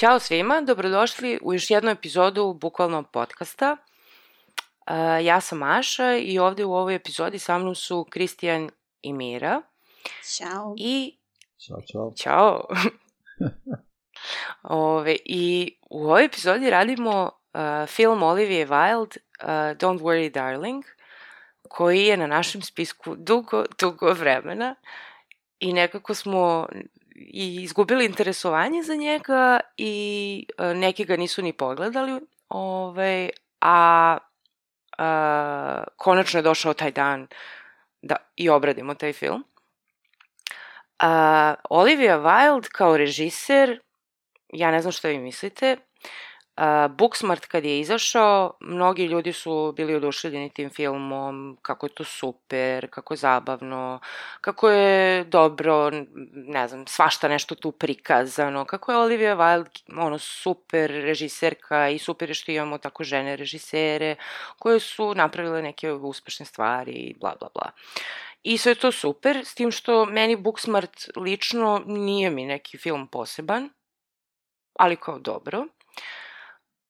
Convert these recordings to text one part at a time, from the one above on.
Ćao svima, dobrodošli u još jednu epizodu bukvalnog podcasta. Uh, ja sam Maša i ovde u ovoj epizodi sa mnom su Kristijan i Mira. Ćao. I Ćao, čao. Ćao. Ove, I u ovoj epizodi radimo uh, film Olivia Wilde, uh, Don't Worry Darling, koji je na našem spisku dugo, dugo vremena i nekako smo i izgubili interesovanje za njega i uh, neki ga nisu ni pogledali, ove, a uh, konačno je došao taj dan da i obradimo taj film. Uh, Olivia Wilde kao režiser, ja ne znam što vi mislite, Booksmart kad je izašao, mnogi ljudi su bili oduševljeni tim filmom, kako je to super, kako je zabavno, kako je dobro, ne znam, svašta nešto tu prikazano, kako je Olivia Wilde ono, super režiserka i super je što imamo tako žene režisere koje su napravile neke uspešne stvari i bla bla bla. I sve to super, s tim što meni Booksmart lično nije mi neki film poseban, ali kao dobro.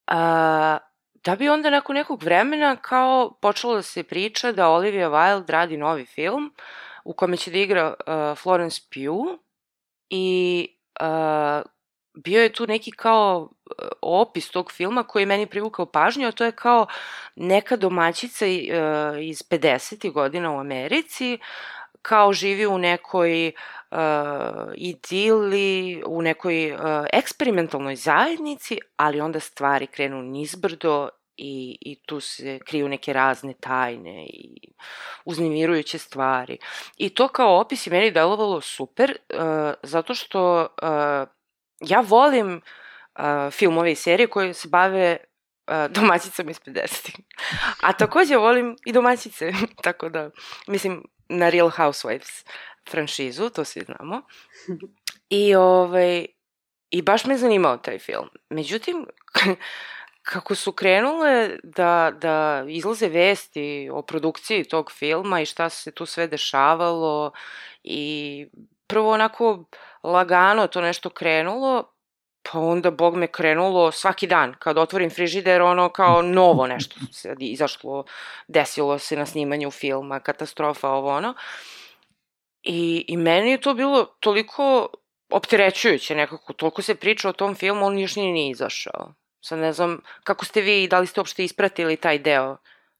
A, da bi onda nakon nekog vremena kao počelo da se priča da Olivia Wilde radi novi film u kome će da igra uh, Florence Pugh i uh, bio je tu neki kao opis tog filma koji je meni privukao pažnju, a to je kao neka domaćica iz 50. godina u Americi, kao živi u nekoj uh, idili, u nekoj uh, eksperimentalnoj zajednici, ali onda stvari krenu nizbrdo i, i tu se kriju neke razne tajne i uznemirujuće stvari. I to kao opis je meni delovalo super, uh, zato što uh, ja volim uh, filmove i serije koje se bave domaćicama iz 50. A takođe volim i domaćice, tako da, mislim, na Real Housewives franšizu, to svi znamo. I, ovaj, I baš me zanimao taj film. Međutim, kako su krenule da, da izlaze vesti o produkciji tog filma i šta se tu sve dešavalo i prvo onako lagano to nešto krenulo, pa onda, bog me, krenulo svaki dan. Kad otvorim frižider, ono kao novo nešto se izašlo, desilo se na snimanju filma, katastrofa, ovo ono. I, I meni je to bilo toliko opterećujuće nekako, toliko se priča o tom filmu, on još nije, nije izašao. Sad ne znam, kako ste vi, da li ste uopšte ispratili taj deo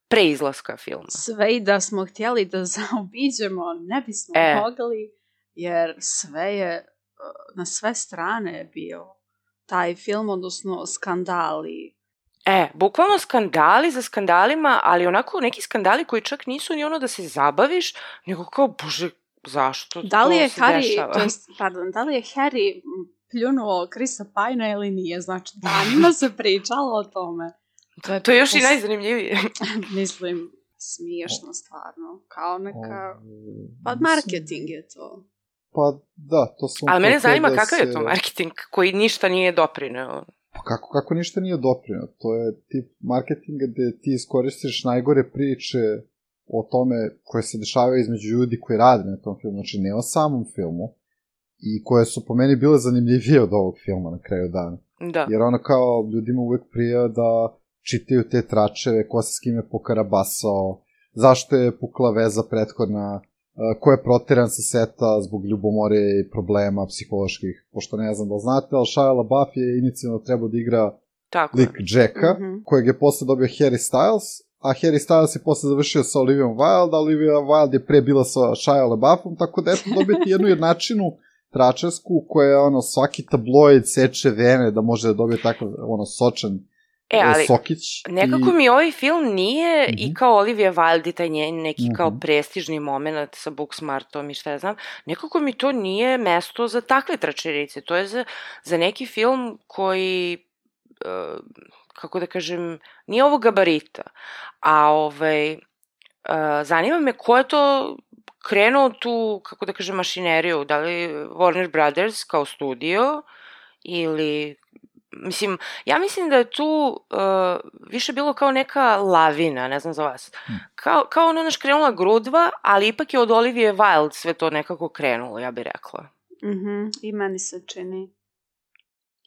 pre izlaska filma? Sve i da smo htjeli da zaobiđemo, ne bismo E. mogli, jer sve je, uh, na sve strane bio taj film, odnosno skandali. E, bukvalno skandali za skandalima, ali onako neki skandali koji čak nisu ni ono da se zabaviš, nego kao, bože, zašto Da li to je se Harry, dešava? to jest, pardon, da li je Harry pljunuo Krisa Pajna ili nije? Znači, danima se pričalo o tome. To je, To je još i najzanimljivije. Mislim, smiješno stvarno. Kao neka... Pa marketing je to. Pa da, to sam... Ali mene zanima da kakav je se- to marketing koji ništa nije doprineo. Pa kako, kako ništa nije doprinio? To je tip marketinga gde ti iskoristiš najgore priče o tome koje se dešavaju između ljudi koji rade na tom filmu, znači ne o samom filmu, i koje su po meni bile zanimljivije od ovog filma na kraju dana. Da. Jer ono kao ljudima uvek prija da čitaju te tračeve, ko se s kime pokarabasao, zašto je pukla veza prethodna, ko je proteran sa seta zbog ljubomore i problema psiholoških, pošto ne znam da li znate, ali Shia LaBeouf je inicijalno trebao da igra Tako. lik Jacka, Mhm. kojeg je posle dobio Harry Styles, a Harry Styles je posle završio sa Olivia Wilde, a Olivia Wilde je pre bila sa Shia LaBeoufom, tako da eto dobijete jednu jednačinu tračarsku koja je ono svaki tabloid seče vene da može da dobije takav ono sočan E, ali sokić. nekako i... mi ovaj film nije i Mhm. kao Olivia Wilde taj njen neki kao Mhm. prestižni moment sa Booksmartom i šta ja znam, nekako mi to nije mesto za takve tračerice. To je za, za neki film koji uh, kako da kažem, nije ovo gabarita, a ovaj, uh, zanima me ko je to krenuo tu, kako da kažem, mašineriju, da li Warner Brothers kao studio ili Mislim, ja mislim da je tu uh, više bilo kao neka lavina, ne znam za vas. Hmm. Kao, kao ono naš krenula grudva, ali ipak je od Olivije Wilde sve to nekako krenulo, ja bih rekla. Mhm, mm i meni se čini.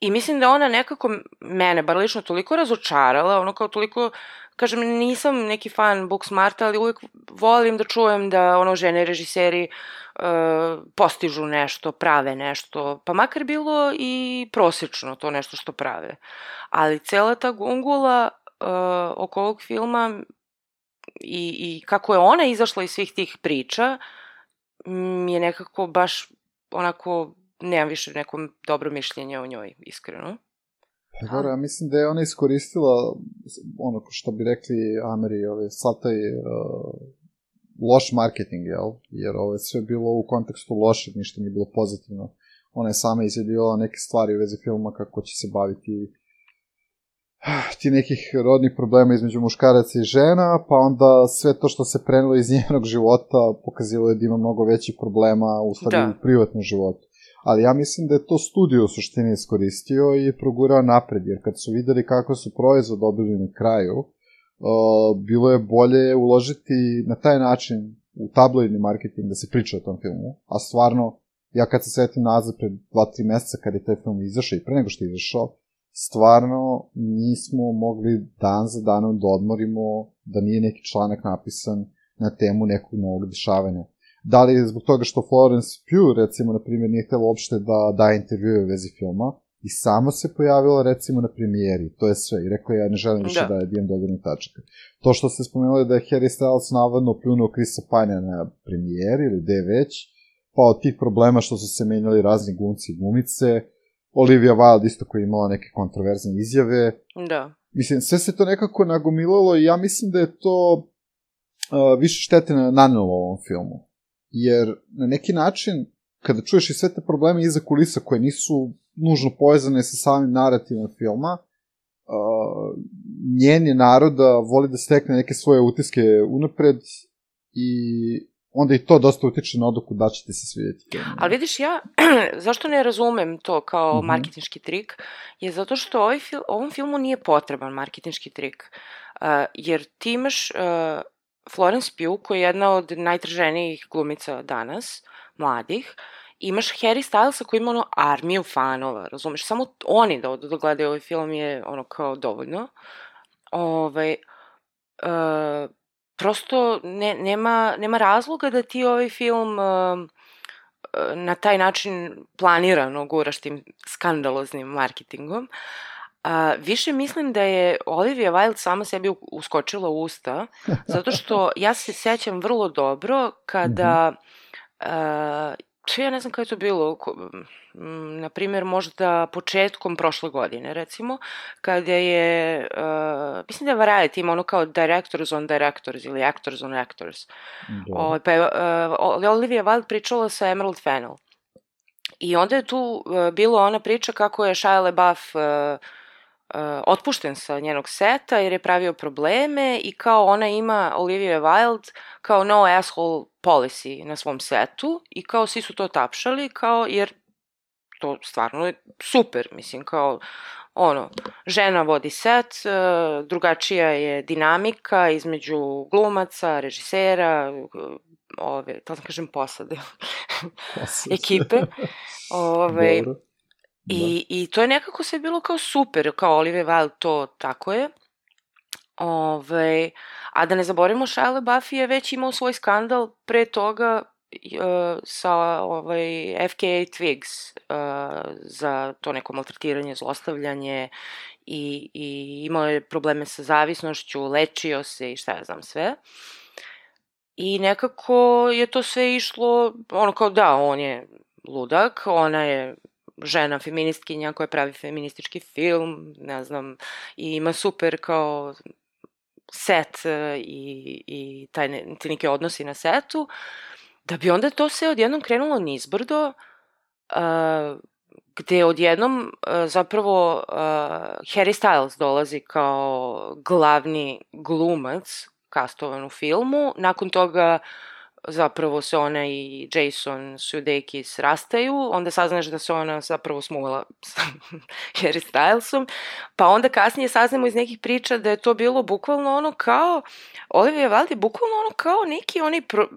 I mislim da ona nekako mene, bar lično, toliko razočarala, ono kao toliko kažem, nisam neki fan Booksmarta, ali uvijek volim da čujem da ono žene režiseri uh, postižu nešto, prave nešto, pa makar bilo i prosječno to nešto što prave. Ali cela ta gungula uh, oko ovog filma i, i kako je ona izašla iz svih tih priča mi je nekako baš onako nemam više neko dobro mišljenje o njoj, iskreno. Pa dobro, ja mislim da je ona iskoristila ono što bi rekli Ameri, ove, sad taj uh, loš marketing, jel? Jer ovo je sve bilo u kontekstu lošeg, ništa nije bilo pozitivno. Ona je sama izjavljivala neke stvari u vezi filma kako će se baviti ti nekih rodnih problema između muškaraca i žena, pa onda sve to što se prenelo iz njenog života pokazilo je da ima mnogo većih problema u stvari da. u privatnom životu ali ja mislim da je to studio u suštini iskoristio i progurao napred, jer kad su videli kako su proizvod dobili na kraju, bilo je bolje uložiti na taj način u tabloidni marketing da se priča o tom filmu, a stvarno, ja kad se svetim nazad pred 2-3 meseca kad je taj film izašao i pre nego što je izašao, stvarno nismo mogli dan za danom da odmorimo da nije neki članak napisan na temu nekog novog dešavanja. Da li je zbog toga što Florence Pugh, recimo, na primjer, nije htjela uopšte da da intervjue u vezi filma, i samo se pojavila recimo na premijeri, to je sve, i rekla ja ne želim više da, da dijem dodirnih tačaka. To što ste spomenuli da je Harry Styles navodno pljunuo Krisa Pine na premijeri ili gde već, pa od tih problema što su se menjali razni glumci i glumice, Olivia Wilde isto koja je imala neke kontroverzne izjave. Da. Mislim, sve se to nekako nagomilalo i ja mislim da je to uh, više štete nanelo ovom filmu jer na neki način, kada čuješ i sve te probleme iza kulisa koje nisu nužno povezane sa samim narativom filma, uh, njen je naroda voli da stekne neke svoje utiske unapred i onda i to dosta utiče na odluku da će ti se svidjeti. Ali vidiš, ja zašto ne razumem to kao mm -hmm. marketinški trik, je zato što ovaj fil, ovom filmu nije potreban marketinški trik. Uh, jer ti imaš uh, Florence Pugh, koja je jedna od najtraženijih glumica danas, mladih, imaš Harry Stylesa koji ima ono armiju fanova, razumeš? Samo oni da odu da gledaju ovaj film je ono kao dovoljno. Ovaj, uh, prosto ne, nema, nema razloga da ti ovaj film uh, na taj način planirano guraš tim skandaloznim marketingom. Uh, A, više mislim da je Olivia Wilde sama sebi uskočila u usta, zato što ja se sećam vrlo dobro kada, mm -hmm. uh, ja ne znam kada je to bilo, na primjer možda početkom prošle godine recimo, kada je, uh, mislim da je Variety ima ono kao directors on directors ili actors on actors. Da. O, pa je uh, Olivia Wilde pričala sa Emerald Fennell. I onda je tu uh, bilo ona priča kako je Shia LaBeouf uh, otpušten sa njenog seta jer je pravio probleme i kao ona ima Olivia Wilde kao no asshole policy na svom setu i kao svi su to tapšali kao jer to stvarno je super, mislim kao ono, žena vodi set, uh, drugačija je dinamika između glumaca, režisera, ove, to sam kažem posade, ekipe. Ove, Dobro. I, da. I to je nekako sve bilo kao super, kao Olive Wilde to tako je. Ove, a da ne zaboravimo, Shia LaBeouf je već imao svoj skandal pre toga uh, sa ovaj, FKA Twigs uh, za to neko maltretiranje, zlostavljanje i, i imao je probleme sa zavisnošću, lečio se i šta ja znam sve. I nekako je to sve išlo, ono kao da, on je ludak, ona je žena feministkinja koja pravi feministički film, ne znam, i ima super kao set e, i, i taj ne, ti neke odnosi na setu, da bi onda to sve odjednom krenulo nizbrdo, uh, gde odjednom uh, zapravo uh, Harry Styles dolazi kao glavni glumac kastovan u filmu, nakon toga zapravo se ona i Jason Sudeikis rastaju, onda saznaš da se ona zapravo smula sa Harry Stylesom, pa onda kasnije saznamo iz nekih priča da je to bilo bukvalno ono kao, Olivia Wilde bukvalno ono kao neki oni pro,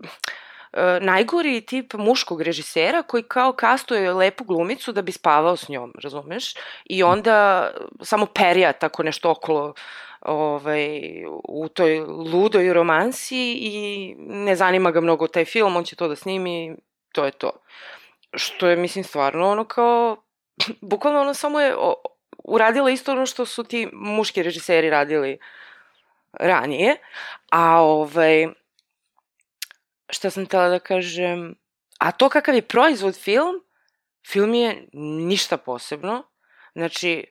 e, najgori tip muškog režisera koji kao kastuje lepu glumicu da bi spavao s njom, razumeš? I onda samo perja tako nešto okolo ovaj, u toj ludoj romansi i ne zanima ga mnogo taj film, on će to da snimi, to je to. Što je, mislim, stvarno ono kao, bukvalno ono samo je o, uradila isto ono što su ti muški režiseri radili ranije, a ovaj, šta sam tela da kažem, a to kakav je proizvod film, film je ništa posebno, znači,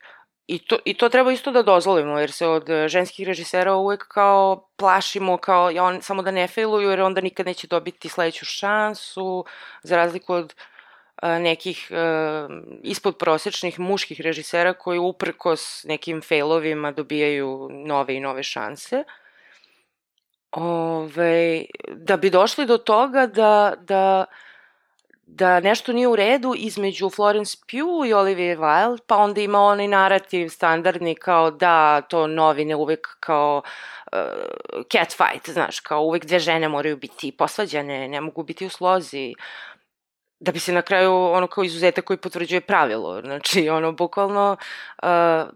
I to, I to treba isto da dozvolimo, jer se od e, ženskih režisera uvek kao plašimo, kao ja, on, samo da ne failuju, jer onda nikad neće dobiti sledeću šansu, za razliku od a, e, nekih a, e, ispod prosečnih muških režisera koji uprkos nekim failovima dobijaju nove i nove šanse. Ove, da bi došli do toga da, da da nešto nije u redu između Florence Pugh i Olivia Wilde, pa onda ima onaj narativ standardni kao da to novine uvek kao uh, catfight, znaš, kao uvek dve žene moraju biti posvađane, ne mogu biti u slozi, da bi se na kraju ono kao izuzetak koji potvrđuje pravilo. Znači, ono, bukvalno uh,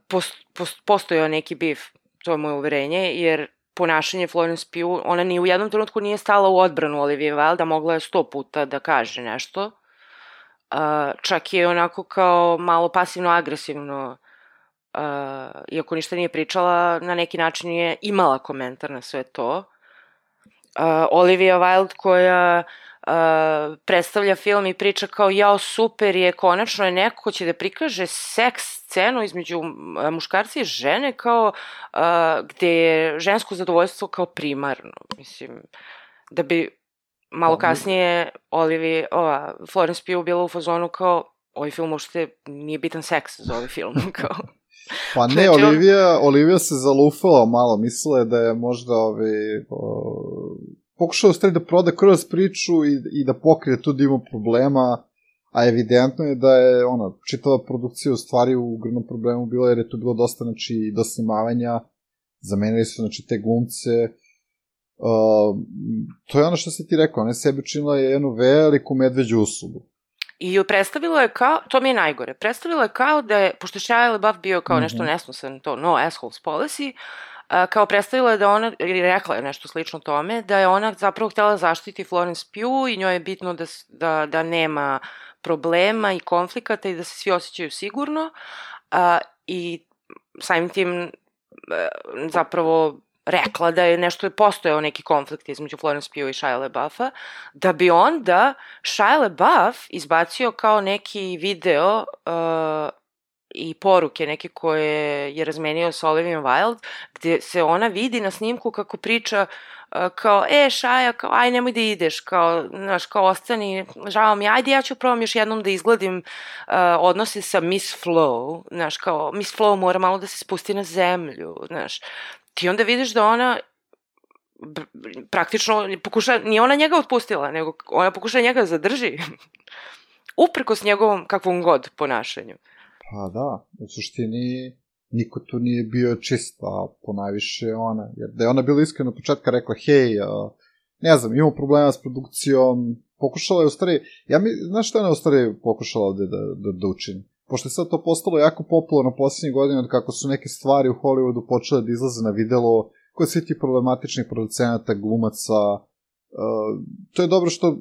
post, post, postojao neki bif, to je moje uverenje, jer ponašanje Florence Pugh, ona ni u jednom trenutku nije stala u odbranu Olivia Wilde, mogla je sto puta da kaže nešto. Uh, čak je onako kao malo pasivno-agresivno, uh, iako ništa nije pričala, na neki način je imala komentar na sve to. Uh, Olivia Wilde koja uh, predstavlja film i priča kao jao super je, konačno je neko ko će da prikaže seks scenu između muškarca i žene kao uh, gde je žensko zadovoljstvo kao primarno. Mislim, da bi malo kasnije Olivi, ova, Florence Pugh bila u fazonu kao ovaj film uopšte nije bitan seks za ovaj film, kao... Pa ne, znači, Olivija, on... Olivija se zalufala malo, mislila je da je možda ovi, o, pokušao stvari da proda kroz priču i, i da pokrije tu da ima problema, a evidentno je da je ona, čitava produkcija u stvari u grnom problemu bila jer je tu bilo dosta, znači, do snimavanja, zamenili su, znači, te glumce, uh, to je ono što si ti rekao, ona je sebi učinila jednu veliku medveđu uslugu. I predstavilo je kao, to mi je najgore, predstavilo je kao da je, pošto Shia LaBeouf bio kao mm -hmm. nešto nesnosan, to no assholes policy, kao predstavila da ona, ili rekla je nešto slično tome, da je ona zapravo htela zaštiti Florence Pugh i njoj je bitno da, da, da nema problema i konflikata i da se svi osjećaju sigurno a, i samim tim e, zapravo rekla da je nešto je postojao neki konflikt između Florence Pugh i Shia LaBeouf'a, da bi onda Shia LaBeouf izbacio kao neki video uh, i poruke neke koje je razmenio sa Olivia Wilde, gde se ona vidi na snimku kako priča uh, kao, e, Šaja, kao, aj, nemoj da ideš, kao, znaš, kao, ostani, žao mi, ajde, ja ću probam još jednom da izgledim uh, odnose sa Miss Flow, znaš, kao, Miss Flow mora malo da se spusti na zemlju, znaš, ti onda vidiš da ona praktično pokuša, nije ona njega otpustila, nego ona pokuša njega da zadrži. Uprkos njegovom kakvom god ponašanju. Pa da, u suštini niko tu nije bio čist, a po najviše ona. Jer da je ona bila iskrena od početka rekla, hej, a, ne znam, imamo problema s produkcijom, pokušala je u stvari, ja mi, znaš šta je ona u stvari pokušala ovde da, da, da učini? Pošto je sad to postalo jako popularno poslednjih godina, od kako su neke stvari u Hollywoodu počele da izlaze na videlo, kod svi ti problematičnih producenata, glumaca, Uh, to je dobro što,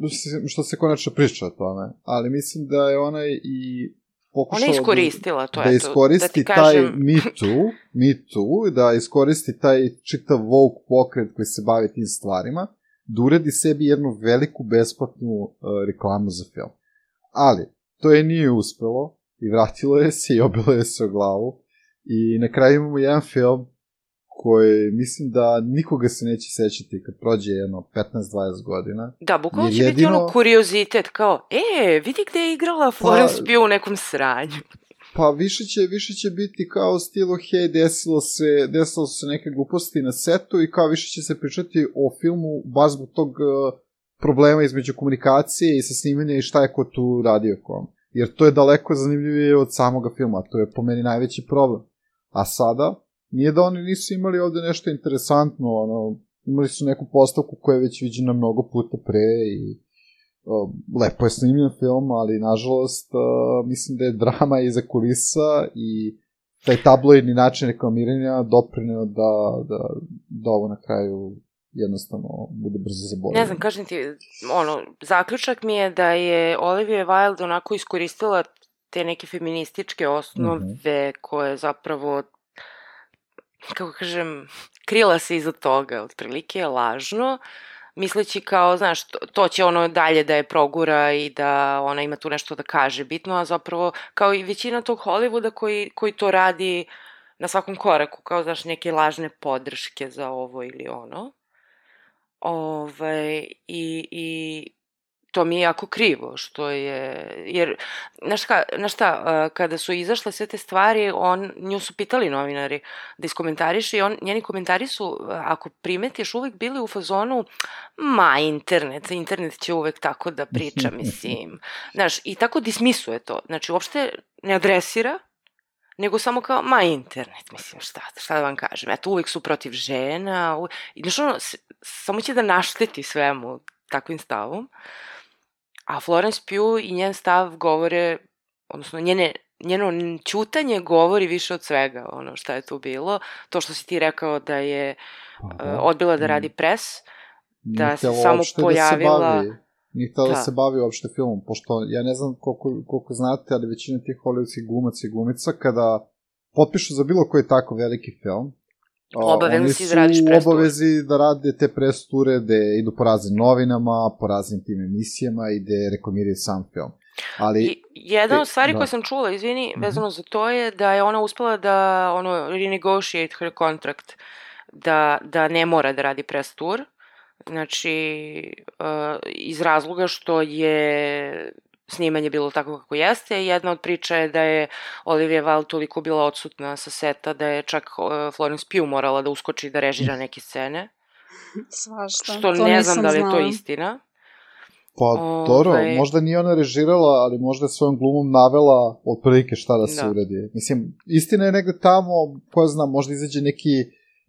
što se konačno priča o tome, ali mislim da je ona i pokušala Ona iskoristila to, da, da iskoristi da kažem... taj Me Too, Me Too, da iskoristi taj čitav woke pokret koji se bavi tim stvarima, da uredi sebi jednu veliku besplatnu uh, reklamu za film. Ali, to je nije uspelo i vratilo je se i obilo je se o glavu i na kraju imamo jedan film koji mislim da nikoga se neće sećati kad prođe jedno 15-20 godina. Da, bukvalno će biti jedino- ono kuriozitet, kao, e, vidi gde je igrala Florence Pa- Pugh u nekom sranju. Pa više će, više će biti kao stilo, hej, desilo se, desilo se neke gluposti na setu i kao više će se pričati o filmu baš zbog tog uh, problema između komunikacije i sa snimanja i šta je ko tu radio kom. Jer to je daleko zanimljivije od samoga filma, to je po meni najveći problem. A sada, nije da oni nisu imali ovde nešto interesantno, ono, imali su neku postavku koja je već viđena mnogo puta pre i o, lepo je snimljen film, ali nažalost uh, mislim da je drama iza kulisa i taj tabloidni način reklamiranja doprineo da, da, da ovo na kraju jednostavno bude brzo zaboravljeno. Ne znam, kažem ti, ono, zaključak mi je da je Olivia Wilde onako iskoristila te neke feminističke osnove Mhm. koje zapravo, kako kažem, krila se iza toga, otprilike lažno, misleći kao, znaš, to, to će ono dalje da je progura i da ona ima tu nešto da kaže bitno, a zapravo kao i većina tog Hollywooda koji, koji to radi na svakom koraku, kao, znaš, neke lažne podrške za ovo ili ono. Ove, i, i to mi je jako krivo, što je, jer, znaš, ka, znaš šta, kada su izašle sve te stvari, on, nju su pitali novinari da iskomentariše i on, njeni komentari su, ako primetiš, uvek bili u fazonu, ma, internet, internet će uvek tako da priča, mislim. Znaš, i tako dismisuje to. Znači, uopšte ne adresira, nego samo kao, ma, internet, mislim, šta, šta da vam kažem, eto, uvek su protiv žena, u... i znaš, ono, s- samo će da našteti svemu takvim stavom. A Florence Pugh i njen stav govore, odnosno njene, njeno ćutanje govori više od svega, ono šta je tu bilo. To što si ti rekao da je uh, odbila da radi pres, da Nije se samo pojavila- Da se bavi. Nije htela da. Da. se bavi uopšte filmom, pošto ja ne znam koliko, koliko znate, ali većina tih hollywoodskih glumaca i glumica kada potpišu za bilo koji tako veliki film, Obavezno si da radiš tour. obavezi da rade te press ture gde idu po raznim novinama, po raznim tim emisijama i gde reklamiraju sam film. Ali, I jedna e, od stvari da. koje sam čula, izvini, Mhm. vezano za to je da je ona uspela da ono, renegotiate her contract, da, da ne mora da radi press tour. Znači, uh, iz razloga što je snimanje bilo tako kako jeste. Jedna od priča je da je Olivia Wilde toliko bila odsutna sa seta da je čak Florence Pugh morala da uskoči da režira neke scene. Svašta. Što to ne znam da li je to istina. pa Ovaj- dobro, možda nije ona režirala, ali možda je svojom glumom navela otprilike šta da se Da. uradi. Mislim, istina je negde tamo, ko zna, možda izađe neki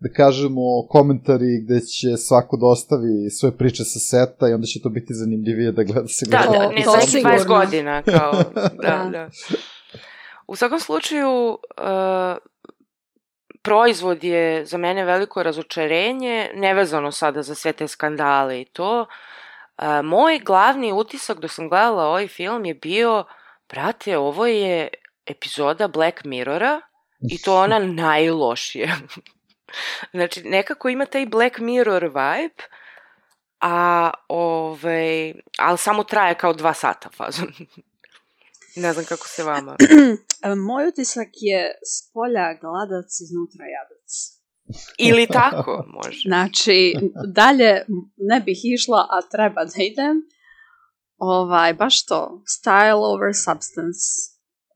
da kažemo, komentari gde će svako da ostavi svoje priče sa seta i onda će to biti zanimljivije da gleda se Da, gleda. da, To- ne sigurno. 20 godina, kao, da, Da. da. U svakom slučaju, uh, proizvod je za mene veliko razočarenje, nevezano sada za sve te skandale i to. Uh, moj glavni utisak dok sam gledala ovaj film je bio, brate, ovo je epizoda Black Mirrora i to ona najlošija. Znači, nekako ima taj Black Mirror vibe, a ovaj, ali samo traje kao dva sata fazon. ne znam kako se vama. Moj utisak je s polja gladac, iznutra jadac. Ili tako, može. Znači, dalje ne bih išla, a treba da idem. Ovaj, baš to. Style over substance.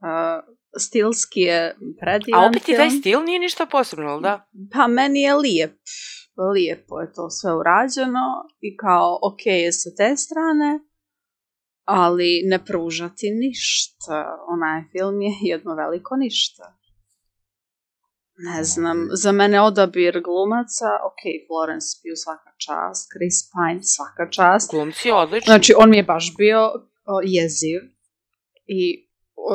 Uh, stilski je predivan A opet i taj stil nije ništa posebno, ali da? Pa meni je lijep. Lijepo je to sve urađeno i kao ok je sa te strane, ali ne pružati ništa. Onaj film je jedno veliko ništa. Ne znam, za mene odabir glumaca, ok, Florence Pugh svaka čast, Chris Pine svaka čast. Glumci odlični. Znači, on mi je baš bio o, jeziv i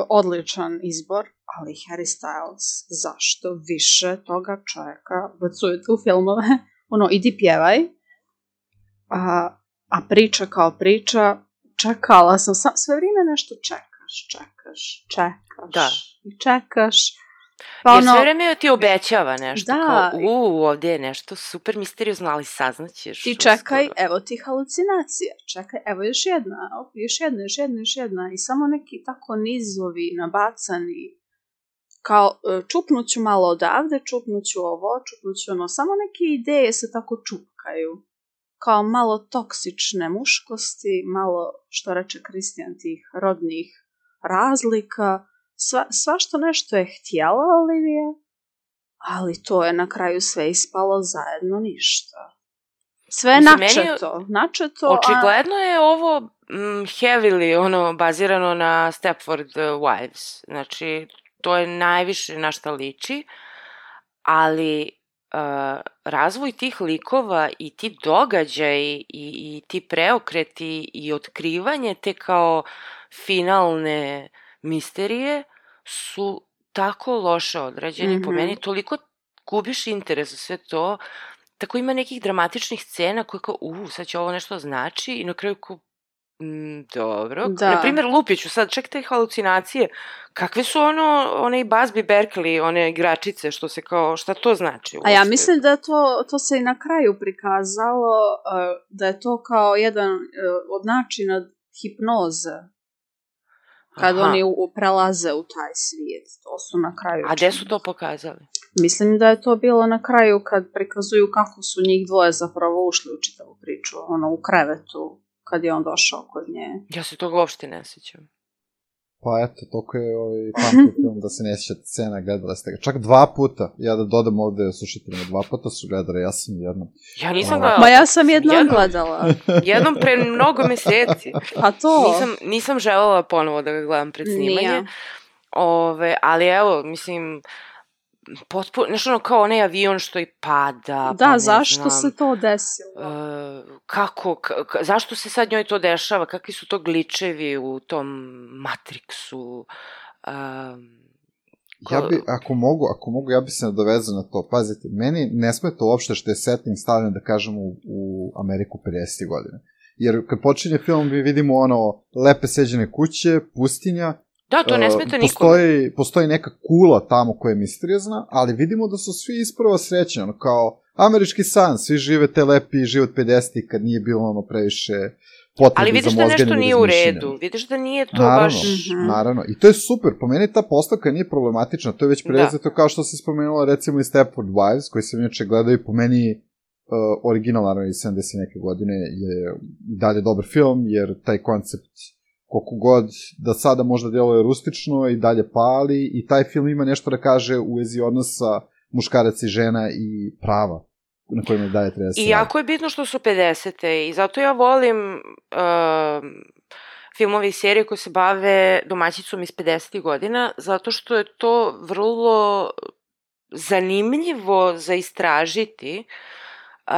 odličan izbor, ali Harry Styles, zašto više toga čovjeka bacujete u filmove? Ono, idi pjevaj. A, a priča kao priča, čekala sam, sam sve vrijeme nešto čekaš, čekaš, čekaš. Da. I čekaš. Pa Jer sve vreme ti obećava nešto. Da. Kao, u, ovdje je nešto super misteriozno, ali saznaćeš. ti čekaj, uskoro. evo ti halucinacija, čekaj, evo još jedna, op, još jedna, još jedna, još jedna i samo neki tako nizovi nabacani kao e, čupnuću malo odavde, čupnuću ovo, čupnuću ono, samo neke ideje se tako čupkaju. Kao malo toksične muškosti, malo, što reče Kristijan, tih rodnih razlika. Sva, svašto nešto je htjela Olivija, ali to je na kraju sve ispalo zajedno ništa. Sve je načeto, načeto, a... Očigledno je ovo mm, heavily ono, bazirano na Stepford uh, Wives. Znači, to je najviše na šta liči, ali uh, razvoj tih likova i ti događaji i, i ti preokreti i otkrivanje te kao finalne misterije su tako loše određeni mm -hmm. po meni, toliko gubiš interes za sve to, tako ima nekih dramatičnih scena koje kao, u, sad će ovo nešto znači i na kraju kao, Mm, dobro. Da. Na primjer, Lupiću, sad ček te halucinacije. Kakve su ono, one i Basby Berkeley, one igračice, što se kao, šta to znači? A ja mislim da to, to se i na kraju prikazalo, uh, da je to kao jedan uh, od načina hipnoze. Kad Aha. oni u, prelaze u taj svijet. To su na kraju. A gde su to pokazali? Mislim da je to bilo na kraju kad prikazuju kako su njih dvoje zapravo ušli u čitavu priču. Ono, u krevetu kad je on došao kod nje. Ja se toga uopšte ne sećam. Pa eto, toliko je ovaj pamtio film da se ne sjećate scena, gledala ste ga. Čak dva puta, ja da dodam ovde slušateljima, dva puta su gledali, ja sam jednom. Ja nisam Ono- ga... Ma ja sam jednom jednom- gledala. Jednom pre mnogo meseci. Pa to. Nisam, nisam želela ponovo da ga gledam pred snimanje. Nije. Ove, ali evo, mislim, potpuno, znaš ono kao onaj avion što i pada. pa Da, ne zašto znam, se to desilo? e, kako, k, k, zašto se sad njoj to dešava, kakvi su to gličevi u tom Matrixu, um, Ja bi, ako mogu, ako mogu, ja bi se nadovezao na to. Pazite, meni ne smeta uopšte što je setting stavljen, da kažemo, u, u Ameriku 50. godine. Jer kad počinje film, mi vidimo ono, lepe seđene kuće, pustinja, Da, to ne Uh, smeta nikome. postoji, postoji neka kula tamo koja je misteriozna, ali vidimo da su svi isprava srećni, ono kao američki san, svi žive te lepi život 50 kad nije bilo ono previše potrebe Ali vidiš da nešto nije u redu, vidiš da nije to Naravno, baš... Mhm. naravno. I to je super. Po meni ta postavka nije problematična. To je već preuzeto kao što se spomenula recimo i Stepford Wives, koji sam inače gledao i po meni uh, original naravno iz 70 neke godine je dalje dobar film, jer taj koncept koliko god da sada možda djeluje rustično i dalje pali i taj film ima nešto da kaže u vezi odnosa muškarac i žena i prava na kojima i dalje treba da se I jako je bitno što su 50. i zato ja volim uh, filmove i serije koje se bave domaćicom iz 50. godina, zato što je to vrlo zanimljivo za istražiti. Uh,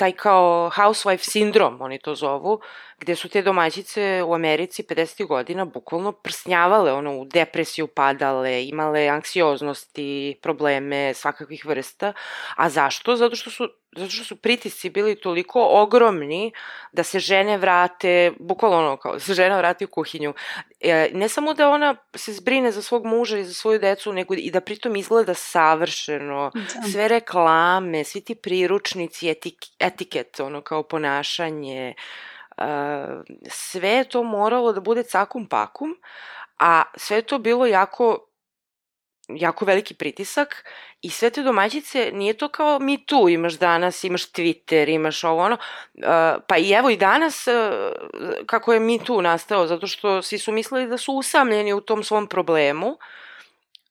taj kao housewife sindrom, oni to zovu, gde su te domaćice u Americi 50. godina bukvalno prsnjavale, ono, u depresiju padale, imale anksioznosti, probleme svakakvih vrsta. A zašto? Zato što su, zato što su pritisci bili toliko ogromni da se žene vrate, bukvalno ono, kao, da se žena vrati u kuhinju. E, ne samo da ona se zbrine za svog muža i za svoju decu, nego i da pritom izgleda savršeno, Da. sve reklame, svi ti priručnici, etik, etiket, ono kao ponašanje, sve je to moralo da bude cakum pakum, a sve je to bilo jako jako veliki pritisak i sve te domaćice, nije to kao mi tu, imaš danas, imaš Twitter, imaš ovo ono, uh, pa i evo i danas uh, kako je mi tu nastao, zato što svi su mislili da su usamljeni u tom svom problemu,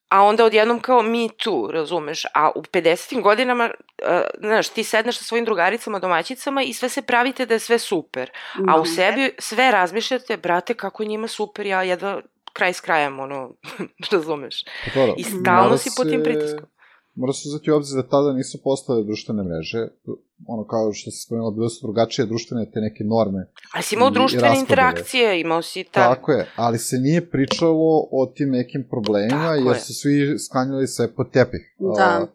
a onda odjednom kao mi tu, razumeš, a u 50. godinama, uh, znaš, ti sedneš sa svojim drugaricama, domaćicama i sve se pravite da je sve super, a u Da. sebi sve razmišljate, brate, kako njima super, ja jedva kraj s krajem, ono, razumeš. Pa dobro, I stalno si pod tim pritiskom. Mora se uzeti u obzir da tada nisu postale društvene mreže, ono kao što se spomenula, bile su drugačije društvene te neke norme. Ali si imao i društvene raspodele. interakcije, imao si ta... Tako je, ali se nije pričalo o tim nekim problemima, Tako jer je. su svi sklanjali sve pod tepih. Da. A,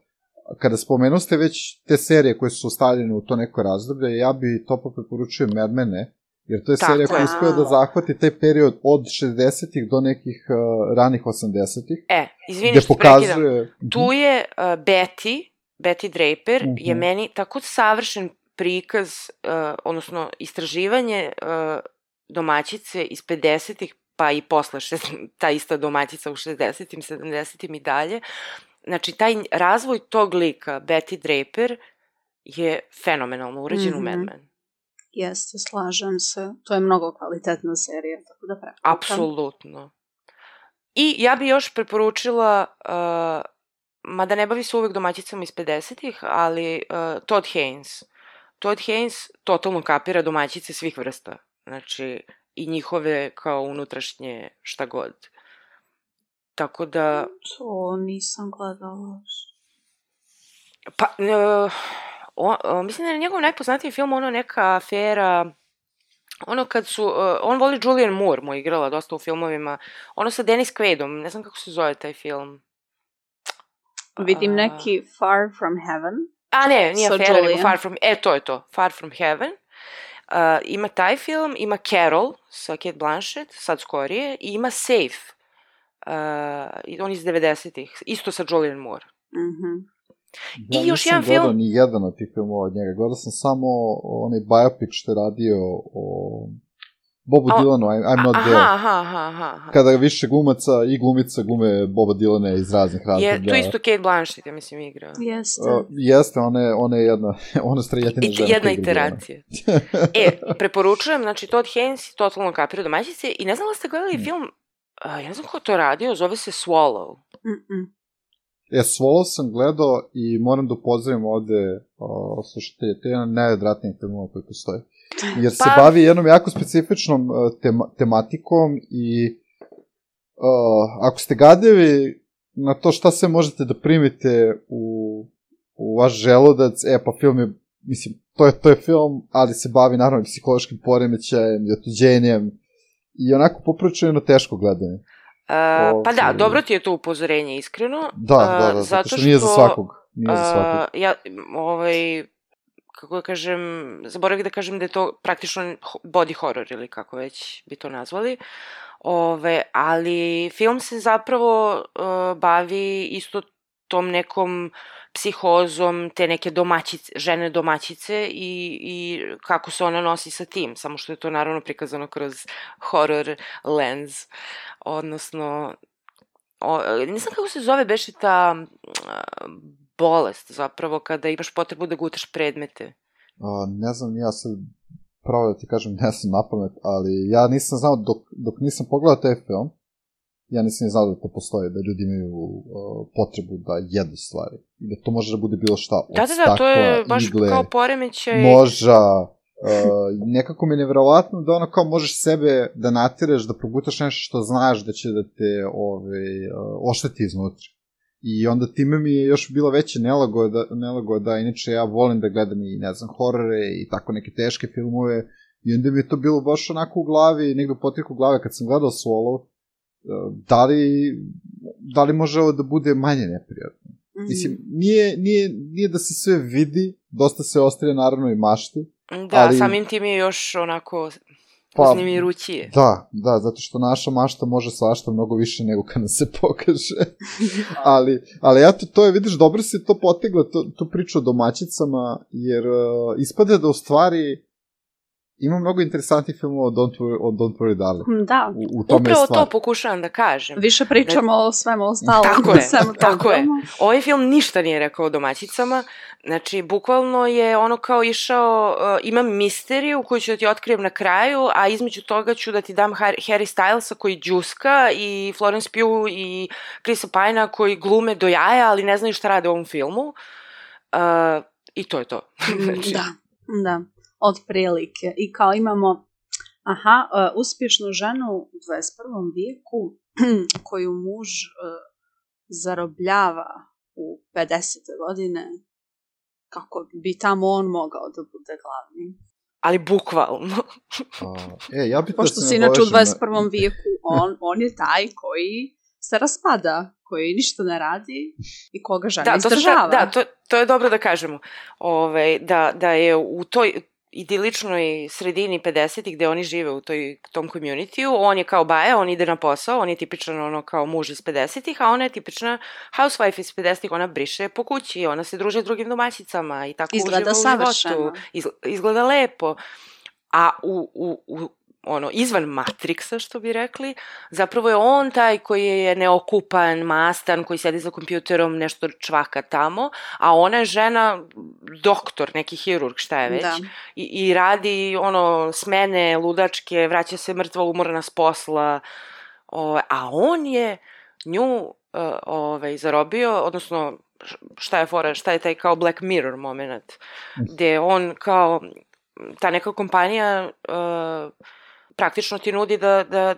kada spomenu ste već te serije koje su stavljene u to neko razdoblje, ja bi toplo preporučio Mad Mene, jer to je Tako serija koja je. uspeo da zahvati taj period od 60-ih do nekih uh, ranih 80-ih, E, izvini što te prekidam. pokazuje... Tu je uh, Betty, Betty Draper, Mhm. je meni tako savršen prikaz, uh, odnosno istraživanje uh, domaćice iz 50-ih pa i posle šest, ta ista domaćica u 60. 70. i dalje. Znači, taj razvoj tog lika, Betty Draper, je fenomenalno urađen mm -hmm. u Mad Mhm. Men. Jeste, slažem se. To je mnogo kvalitetna serija, tako da preporučam. Apsolutno. I ja bi još preporučila, uh, mada ne bavi se uvek domaćicama iz 50-ih, ali uh, Todd Haynes. Todd Haynes totalno kapira domaćice svih vrsta. Znači, i njihove kao unutrašnje šta god. Tako da, To nisam gledala. pa, uh, on, uh, mislim da je njegov najpoznatiji film ono neka afera, ono kad su, uh, on voli Julian Moore, mu je igrala dosta u filmovima, ono sa Dennis Quaidom, ne znam kako se zove taj film. Vidim A- neki Far From Heaven. A ne, nije Sa afera, nego. Far From, e, to je to, Far From Heaven. Uh, ima taj film, ima Carol sa Kate Blanchett, sad skorije, i ima Safe, uh, on iz 90-ih, isto sa Julian Moore. Mhm. Ja I još nisam jedan gledao film- ni jedan od tih filmova od njega. Gledao sam samo onaj biopic što je radio o Bobu A- Dylanu, I'm, I'm not aha, there. aha, aha, aha. Kada više glumaca i glumica glume Boba Dylana iz raznih razloga. Je, tu isto Kate Blanchett, ja mislim, igra. Jeste. Uh, jeste, ona je, ona je jedna, ona je I, žena jedna iteracija. e, preporučujem, znači, Todd Haynes totalno kapira domaćice i ne znam da ste gledali Mm. film, a, ja ne znam ko to radio, zove se Swallow. Mm-mm. E, Swallow sam gledao i moram da upozorim ovde, o, slušajte, to je jedan od najodvratnijih filmova koji postoji. Jer se Pa- bavi jednom jako specifičnom uh, tema, tematikom i uh, ako ste gadevi na to šta sve možete da primite u, u vaš želudac, e pa film je, mislim, to je, to je film, ali se bavi naravno psihološkim poremećajem i otuđenjem i onako poprilično teško gledanje. Uh, pa da, dobro ti je to upozorenje, iskreno. Da, da, da, zato što nije za svakog. Nije za svakog. a, ja, ovaj, kako da kažem, zaboravih da kažem da je to praktično body horror ili kako već bi to nazvali. Ove, ali film se zapravo uh, bavi isto tom nekom psihozom te neke domaćice, žene domaćice i, i kako se ona nosi sa tim, samo što je to naravno prikazano kroz horror lens, odnosno o, ne znam kako se zove beše ta a, bolest zapravo kada imaš potrebu da gutaš predmete. A, ne znam, ja sad pravo da ti kažem, ne znam na pamet, ali ja nisam znao, dok, dok nisam pogledao taj film, ja nisam ni znao da to postoji, da ljudi imaju uh, potrebu da jedu stvari. I da to može da bude bilo šta, od Da, da, da, to je baš igle, kao poremećaj. noža, uh, nekako mi je nevjerovatno da ono kao možeš sebe da natireš, da progutaš nešto što znaš da će da te ove, uh, ošteti iznutra. I onda time mi je još bilo veće nelagoda, nelagoda, inače ja volim da gledam i, ne znam, horore i tako neke teške filmove, i onda mi je to bilo baš onako u glavi, negde u potiku glave, kad sam gledao Swallow, da li, da li može ovo da bude manje neprijatno? Mhm. Mislim, nije, nije, nije da se sve vidi, dosta se ostrije naravno i mašti, Da, ali- samim tim je još onako Pa, uznemirućije. Da, da, zato što naša mašta može svašta mnogo više nego kad nam se pokaže. ali, ali eto, to je, vidiš, dobro si to potegla, to, tu priču o domaćicama, jer uh, ispade da u stvari ima mnogo interesantnih filmova o Don't Worry, o Don't Worry Darling. Mm, Da, U, u tome Upravo je stvar. to pokušavam da kažem. više pričamo o svemu ostalom. Tako je, svemu tako je. Ovaj film ništa nije rekao o domaćicama, znači bukvalno je ono kao išao, uh, imam misteriju koju ću da ti otkrijem na kraju, a između toga ću da ti dam Har- Harry Stylesa koji džuska i Florence Pugh i Chrisa Pina koji glume do jaja, ali ne znaju šta rade u ovom filmu. Uh, I to je to. Znači, Da, da, od prilike. I kao imamo, aha, uh, uspješnu ženu u 21. vijeku koju muž uh, zarobljava u 50. godine kako bi tamo on mogao da bude glavni. Ali bukvalno. A, e, ja bih Pošto da se si inače u nadovežem 21. vijeku, on, on je taj koji se raspada, koji ništa ne radi i koga žena Da, to, izdržava. da to, to je dobro da kažemo. Ove, da, da je u toj idiličnoj sredini 50-ih gde oni žive u toj, tom community on je kao baja, on ide na posao, on je tipičan ono kao muž iz 50-ih, a ona je tipična housewife iz 50-ih, ona briše po kući, ona se druže s drugim domaćicama i tako Izgleda uživa u životu. Iz, izgleda lepo. A u, u, u ono, izvan Matrixa, što bi rekli. Zapravo je on taj koji je neokupan, mastan, koji sedi za kompjuterom, nešto čvaka tamo, a ona je žena, doktor, neki hirurg, šta je već. Da. I, I radi, ono, smene, ludačke, vraća se mrtva umorna s posla. Ove, a on je nju uh, ovaj, zarobio, odnosno šta je fora, šta je taj kao Black Mirror moment, gde on kao, ta neka kompanija uh, praktično ti nudi da, da,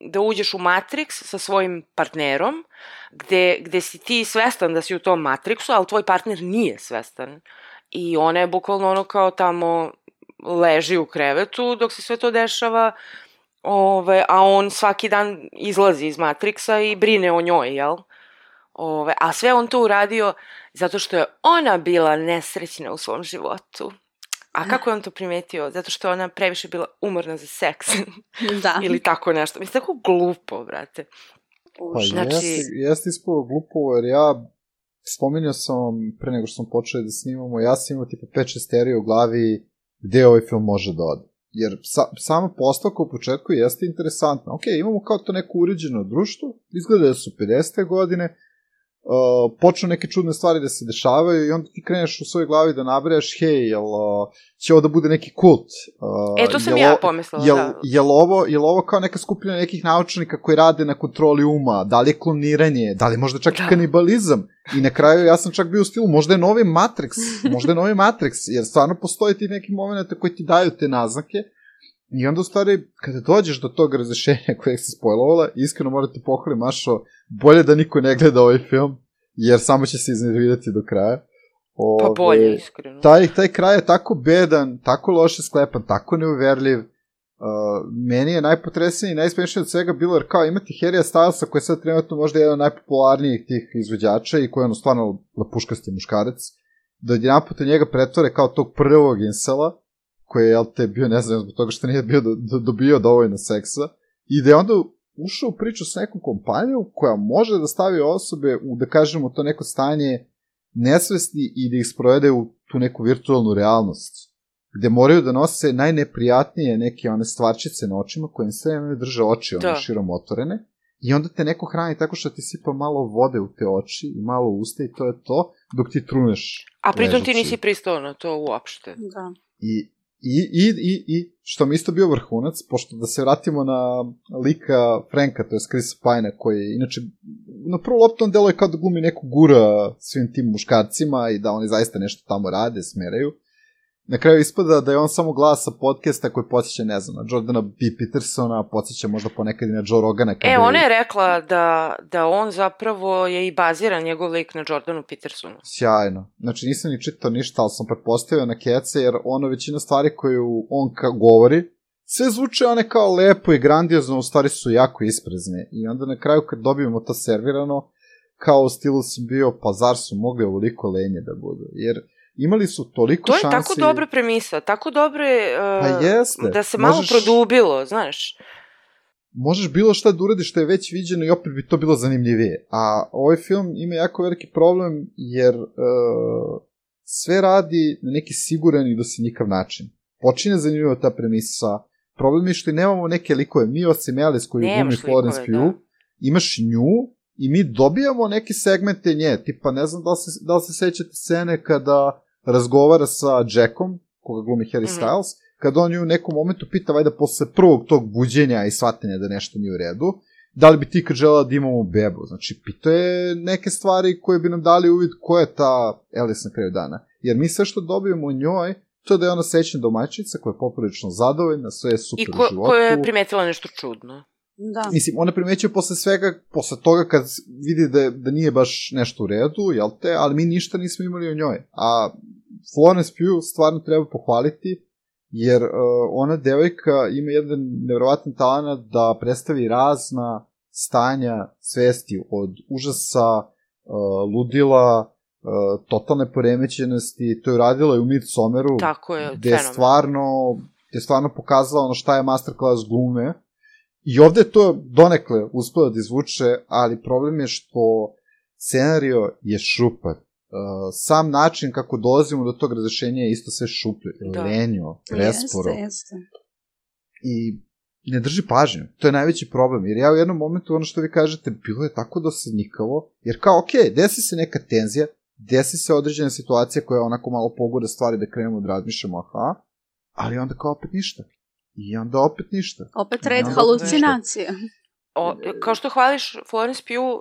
da uđeš u Matrix sa svojim partnerom, gde, gde si ti svestan da si u tom Matrixu, ali tvoj partner nije svestan. I ona je bukvalno ono kao tamo leži u krevetu dok se sve to dešava, ove, a on svaki dan izlazi iz Matrixa i brine o njoj, jel? Ove, a sve on to uradio zato što je ona bila nesrećna u svom životu. A kako je on to primetio? Zato što je ona previše bila umorna za seks. Da. Ili tako nešto. Mislim, tako glupo, brate. Pa. Znači- jeste, jeste ispalo glupo, jer ja spominjao sam vam pre nego što smo počeli da snimamo, ja sam imao tipa 5-6 teorija u glavi gde ovaj film može da ode. Jer sa, sama postavka u početku jeste interesantna. Ok, imamo kao to neko uređeno društvo, izgleda da su 50. godine, uh, počnu neke čudne stvari da se dešavaju i onda ti kreneš u svojoj glavi da nabrajaš, hej, jel uh, će ovo da bude neki kult? Uh, E, to sam jel ja pomislila, jel, da. Jel ovo, jel ovo kao neka skupina nekih naučnika koji rade na kontroli uma? Da li je kloniranje? Da li možda čak i Da. kanibalizam? I na kraju ja sam čak bio u stilu, možda je novi Matrix, možda je novi Matrix, jer stvarno postoje ti neki momenti koji ti daju te naznake. I onda u stvari, kada dođeš do tog razrešenja kojeg se spojlovala, iskreno morate pohvalim Mašo, bolje da niko ne gleda ovaj film, jer samo će se iznervirati do kraja. Pa Ove, bolje, iskreno. taj, taj kraj je tako bedan, tako loše sklepan, tako neuverljiv. Uh, meni je najpotresniji i najsmešnije od svega bilo, jer kao imate Harrya Stylesa koji je sad trenutno možda jedan od najpopularnijih tih izvođača i koji je ono stvarno lapuškasti muškarac, da odjedan puta njega pretvore kao tog prvog insela, koji je, jel te, bio nezvan zbog toga što nije bio do, do, dobio dovoljno seksa, i da je onda ušao u priču s nekom kompanijom koja može da stavi osobe u, da kažemo, to neko stanje nesvesti i da ih sprovede u tu neku virtualnu realnost gde moraju da nose najneprijatnije neke one stvarčice na očima koje im sve vreme drže oči one Da. širom otvorene i onda te neko hrani tako što ti sipa malo vode u te oči i malo usta i to je to dok ti truneš A pritom ti nisi pristao na to uopšte. Da. I, i, i, i, i, što mi isto bio vrhunac, pošto da se vratimo na lika Franka, to je Chris Pine, koji je, inače, na prvu loptu on deluje kao da glumi neku gura svim tim muškarcima i da oni zaista nešto tamo rade, smeraju. Na kraju ispada da je on samo glas sa podcasta koji podsjeća, ne znam, na Jordana B. Petersona, podsjeća možda ponekad i na Joe Rogana. kada E, ona je rekla da, da on zapravo je i baziran njegov lik na Jordanu Petersonu. Sjajno. Znači nisam ni čitao ništa, ali sam pretpostavio na kece, jer ono većina stvari koju on ka govori, sve zvuče one kao lepo i grandiozno, u stvari su jako isprezne. I onda na kraju kad dobijemo to servirano, kao u stilu sam bio, pa zar su mogli ovoliko lenje da budu? Jer imali su toliko To je šansi... tako dobra premisa, tako dobre uh, Pa jeste. da se malo Možeš- produbilo, znaš. možeš bilo šta da uradiš što je već viđeno i opet bi to bilo zanimljivije. A ovaj film ima jako veliki problem jer uh, sve radi na neki siguran i dosadnjikav način. Počinje zanimljivo ta premisa. Problem je što nemamo neke likove. Mi osim Alice koju glumi Nemaš Florence Pugh, da. imaš nju i mi dobijamo neke segmente nje. Tipa, ne znam da li se, da li se sećate scene kada razgovara sa Jackom, koga glumi Harry Mhm. Styles, kad on ju u nekom momentu pita, vajda posle prvog tog buđenja i shvatanja da nešto nije u redu, da li bi ti kad žela da imamo bebu? Znači, pito je neke stvari koje bi nam dali uvid ko je ta Alice na kraju dana. Jer mi sve što dobijemo o njoj, to je da je ona sećna domaćica koja je poprilično zadovoljna, sve je super I u ko, životu. ko je primetila nešto čudno. Da. Mislim, ona primećuje posle svega, posle toga kad vidi da, da nije baš nešto u redu, jel te, ali mi ništa nismo imali o njoj. A Florence Pugh stvarno treba pohvaliti, jer uh, ona devojka ima jedan nevjerovatan talent da predstavi razna stanja svesti od užasa, uh, ludila, uh, totalne poremećenosti, to je radila i u Midsommeru, Tako je, gde je stvarno, gde je stvarno pokazala ono šta je masterclass glume. I ovde to donekle uspela da izvuče, ali problem je što scenario je šupar. Uh, sam način kako dolazimo do tog razrešenja je isto sve šuplje, Da. lenjo, presporo. Jeste, jeste. I ne drži pažnju. To je najveći problem, jer ja u jednom momentu, ono što vi kažete, bilo je tako dosadnikavo, jer kao, ok, desi se neka tenzija, desi se određena situacija koja onako malo pogode stvari da krenemo da razmišljamo, aha, ali onda kao opet ništa. I onda opet ništa. Opet I red halucinacije. O, kao što hvališ Florence Pugh,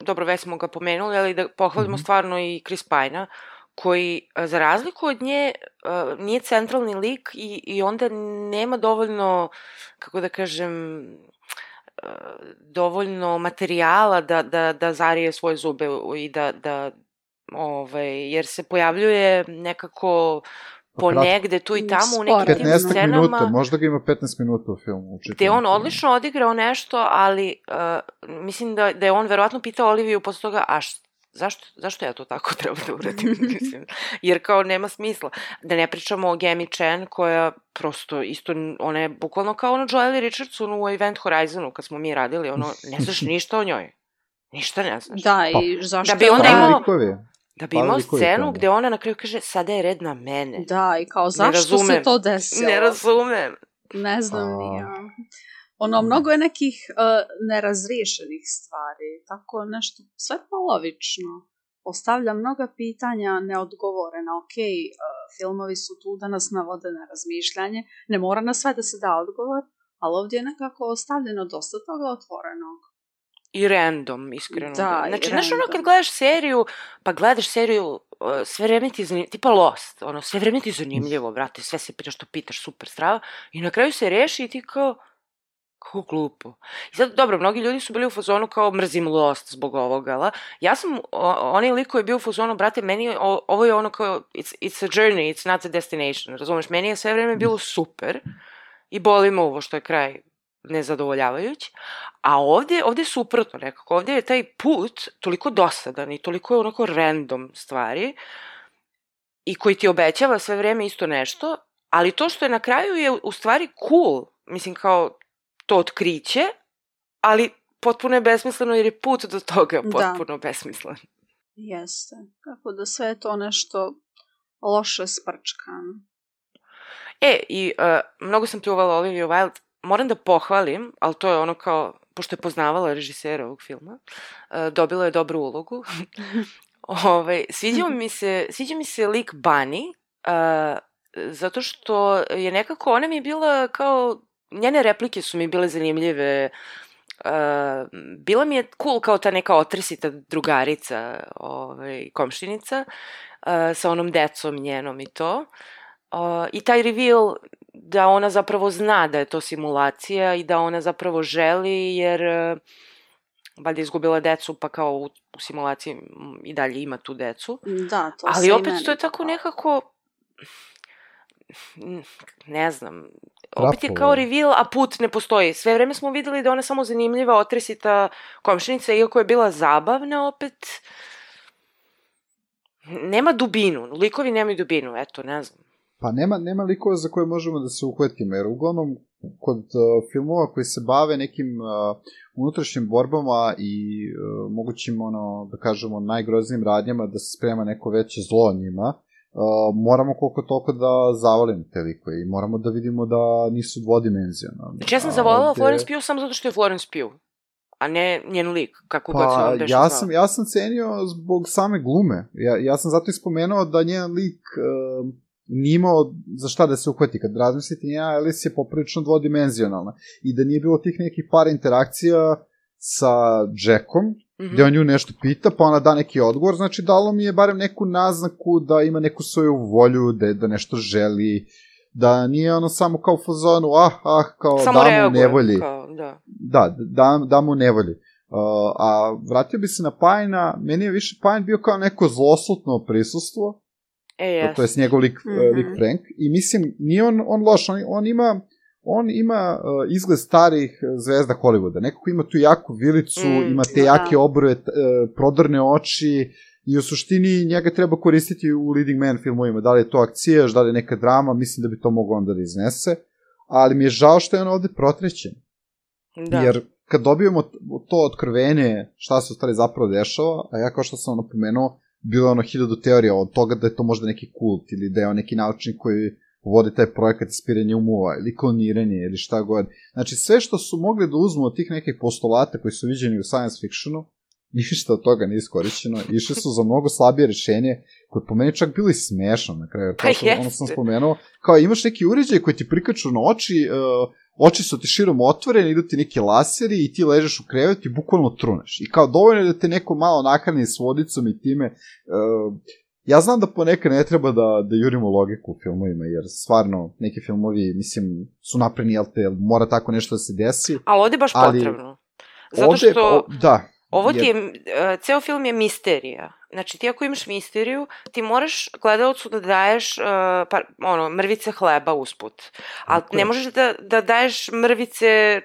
dobro, već smo ga pomenuli, ali da pohvalimo Mhm. stvarno i Chris Pine-a, koji, a, za razliku od nje, a, nije centralni lik i, i onda nema dovoljno, kako da kažem, a, dovoljno materijala da, da, da zarije svoje zube i da, da ovaj, jer se pojavljuje nekako po Kratko. negde tu i tamo u nekim tim 15 scenama minuta, možda ga ima 15 minuta u filmu. u gde on odlično odigrao nešto, ali uh, mislim da, da je on verovatno pitao Oliviju posle toga, a š, zašto, zašto ja to tako treba da uradim? mislim, jer kao nema smisla. Da ne pričamo o Gemi Chen koja prosto isto, ona je bukvalno kao ono Joely Richardson u Event Horizonu kad smo mi radili, ono, ne znaš ništa o njoj. Ništa ne znaš. Da, i zašto Da bi onda imao-. Da bi imao scenu gde ona na kraju kaže, sada je red na mene. Da, i kao zašto se razumem. to desilo? Ne razumem. Ne znam ni A. ja. Ono, mnogo je nekih uh, nerazriješenih stvari, tako nešto sve polovično. Postavlja mnoga pitanja neodgovorena. Ok, uh, filmovi su tu da nas navode na razmišljanje, ne mora na sve da se da odgovor, ali ovdje je nekako ostavljeno dosta toga otvorenog. I random, iskreno. Da, znači, znaš ono kad gledaš seriju, pa gledaš seriju, uh, sve vreme ti je zanimljivo, tipa Lost, ono, sve vreme ti je zanimljivo, brate, sve se pitaš što pitaš, super strava, i na kraju se reši i ti kao, kako glupo. I sad, dobro, mnogi ljudi su bili u fazonu kao mrzim Lost zbog ovoga, la? Ja sam, o, onaj lik koji je bio u fazonu, brate, meni je, o, ovo je ono kao, it's, it's a journey, it's not a destination, razumeš? Meni je sve vreme bilo super i boli me ovo što je kraj nezadovoljavajući, a ovdje, ovdje je suprotno nekako, ovdje je taj put toliko dosadan i toliko je onako random stvari i koji ti obećava sve vreme isto nešto, ali to što je na kraju je u stvari cool, mislim kao to otkriće, ali potpuno je besmisleno jer je put do toga Da. potpuno besmislen. Jeste. Kako da sve je to nešto loše sprčkano. E, i uh, mnogo sam pljuvala Olivia Wilde, moram da pohvalim, ali to je ono kao, pošto je poznavala režisera ovog filma, uh, dobila je dobru ulogu. Ove, sviđa mi se, sviđa mi se lik Bunny, uh, zato što je nekako, ona mi je bila kao, njene replike su mi bile zanimljive, Uh, bila mi je cool kao ta neka otresita drugarica, ovaj, komšinica, uh, sa onom decom njenom i to. Uh, I taj reveal da ona zapravo zna da je to simulacija i da ona zapravo želi jer uh, valjda je izgubila decu pa kao u, u simulaciji mm, i dalje ima tu decu. Da, to se Ali opet to je tako nekako mm, ne znam, opet je kao reveal, a put ne postoji. Sve vreme smo videli da ona samo zanimljiva, otresita komšinica, iako je bila zabavna, opet nema dubinu, likovi nemaju dubinu, eto, ne znam. Pa nema, nema likova za koje možemo da se uhvatimo, jer uglavnom kod uh, filmova koji se bave nekim uh, unutrašnjim borbama i uh, mogućim, ono, da kažemo, najgroznijim radnjama da se sprema neko veće zlo njima, uh, moramo koliko toliko da zavolimo te likove i moramo da vidimo da nisu dvodimenzionalni. Znači ja sam A zavolala ovde- Florence Pugh samo zato što je Florence Pugh, a ne njen lik, kako god se Pa, on beše ja sam, ja sam cenio zbog same glume. Ja, ja sam zato i spomenuo da njen lik uh, nije imao za šta da se uhvati. Kad razmislite, njena Alice je poprilično dvodimenzionalna. I da nije bilo tih nekih par interakcija sa Jackom, Mhm. gde on nju nešto pita, pa ona da neki odgovor, znači dalo mi je barem neku naznaku da ima neku svoju volju, da, da nešto želi, da nije ono samo kao u fazonu, ah, ah, kao Samo da mu nevolji. Kao, da. Da, da, da mu nevolji. Uh, a vratio bi se na Pajna, meni je više Pajn bio kao neko zloslutno prisustvo, E, jes. to je njegov lik, mm Mhm. -hmm. lik Frank, i mislim, nije on, on loš, on, on ima on ima uh, izgled starih zvezda Hollywooda. Nekako ima tu jaku vilicu, Mm, ima te da. jake obrve, t- uh, prodorne oči i u suštini njega treba koristiti u leading man filmovima. Da li je to akcija, da li je neka drama, mislim da bi to moglo onda da iznese. Ali mi je žao što je on ovde protrećen. Da. Jer kad dobijemo to otkrovenje šta se u stvari zapravo dešava, a ja kao što sam napomenuo, bilo je ono hiljadu teorija od toga da je to možda neki kult ili da je on neki naučnik koji vodi taj projekat ispiranja umova ili kloniranje ili šta god. Znači sve što su mogli da uzmu od tih nekih postulata koji su viđeni u science fictionu, ništa od toga nije iskorišćeno, išli su za mnogo slabije rešenje, koje po meni čak bilo i smešno na kraju. Kao što, ono sam spomenuo, kao imaš neki uređaj koji ti prikaču na oči, uh, oči su ti širom otvorene, idu ti neki laseri i ti ležeš u krevetu i bukvalno truneš. I kao dovoljno je da te neko malo nakrani s vodicom i time... Uh, ja znam da ponekad ne treba da, da jurimo logiku u filmovima, jer stvarno neki filmovi, mislim, su napreni, jel te, mora tako nešto da se desi. Ali ovde je baš ali, potrebno. Zato ovde, što... O, da, Ovo ti je, uh, ceo film je misterija. Znači, ti ako imaš misteriju, ti moraš gledalcu da daješ uh, pa, ono, mrvice hleba usput. Ali ne možeš da, da daješ mrvice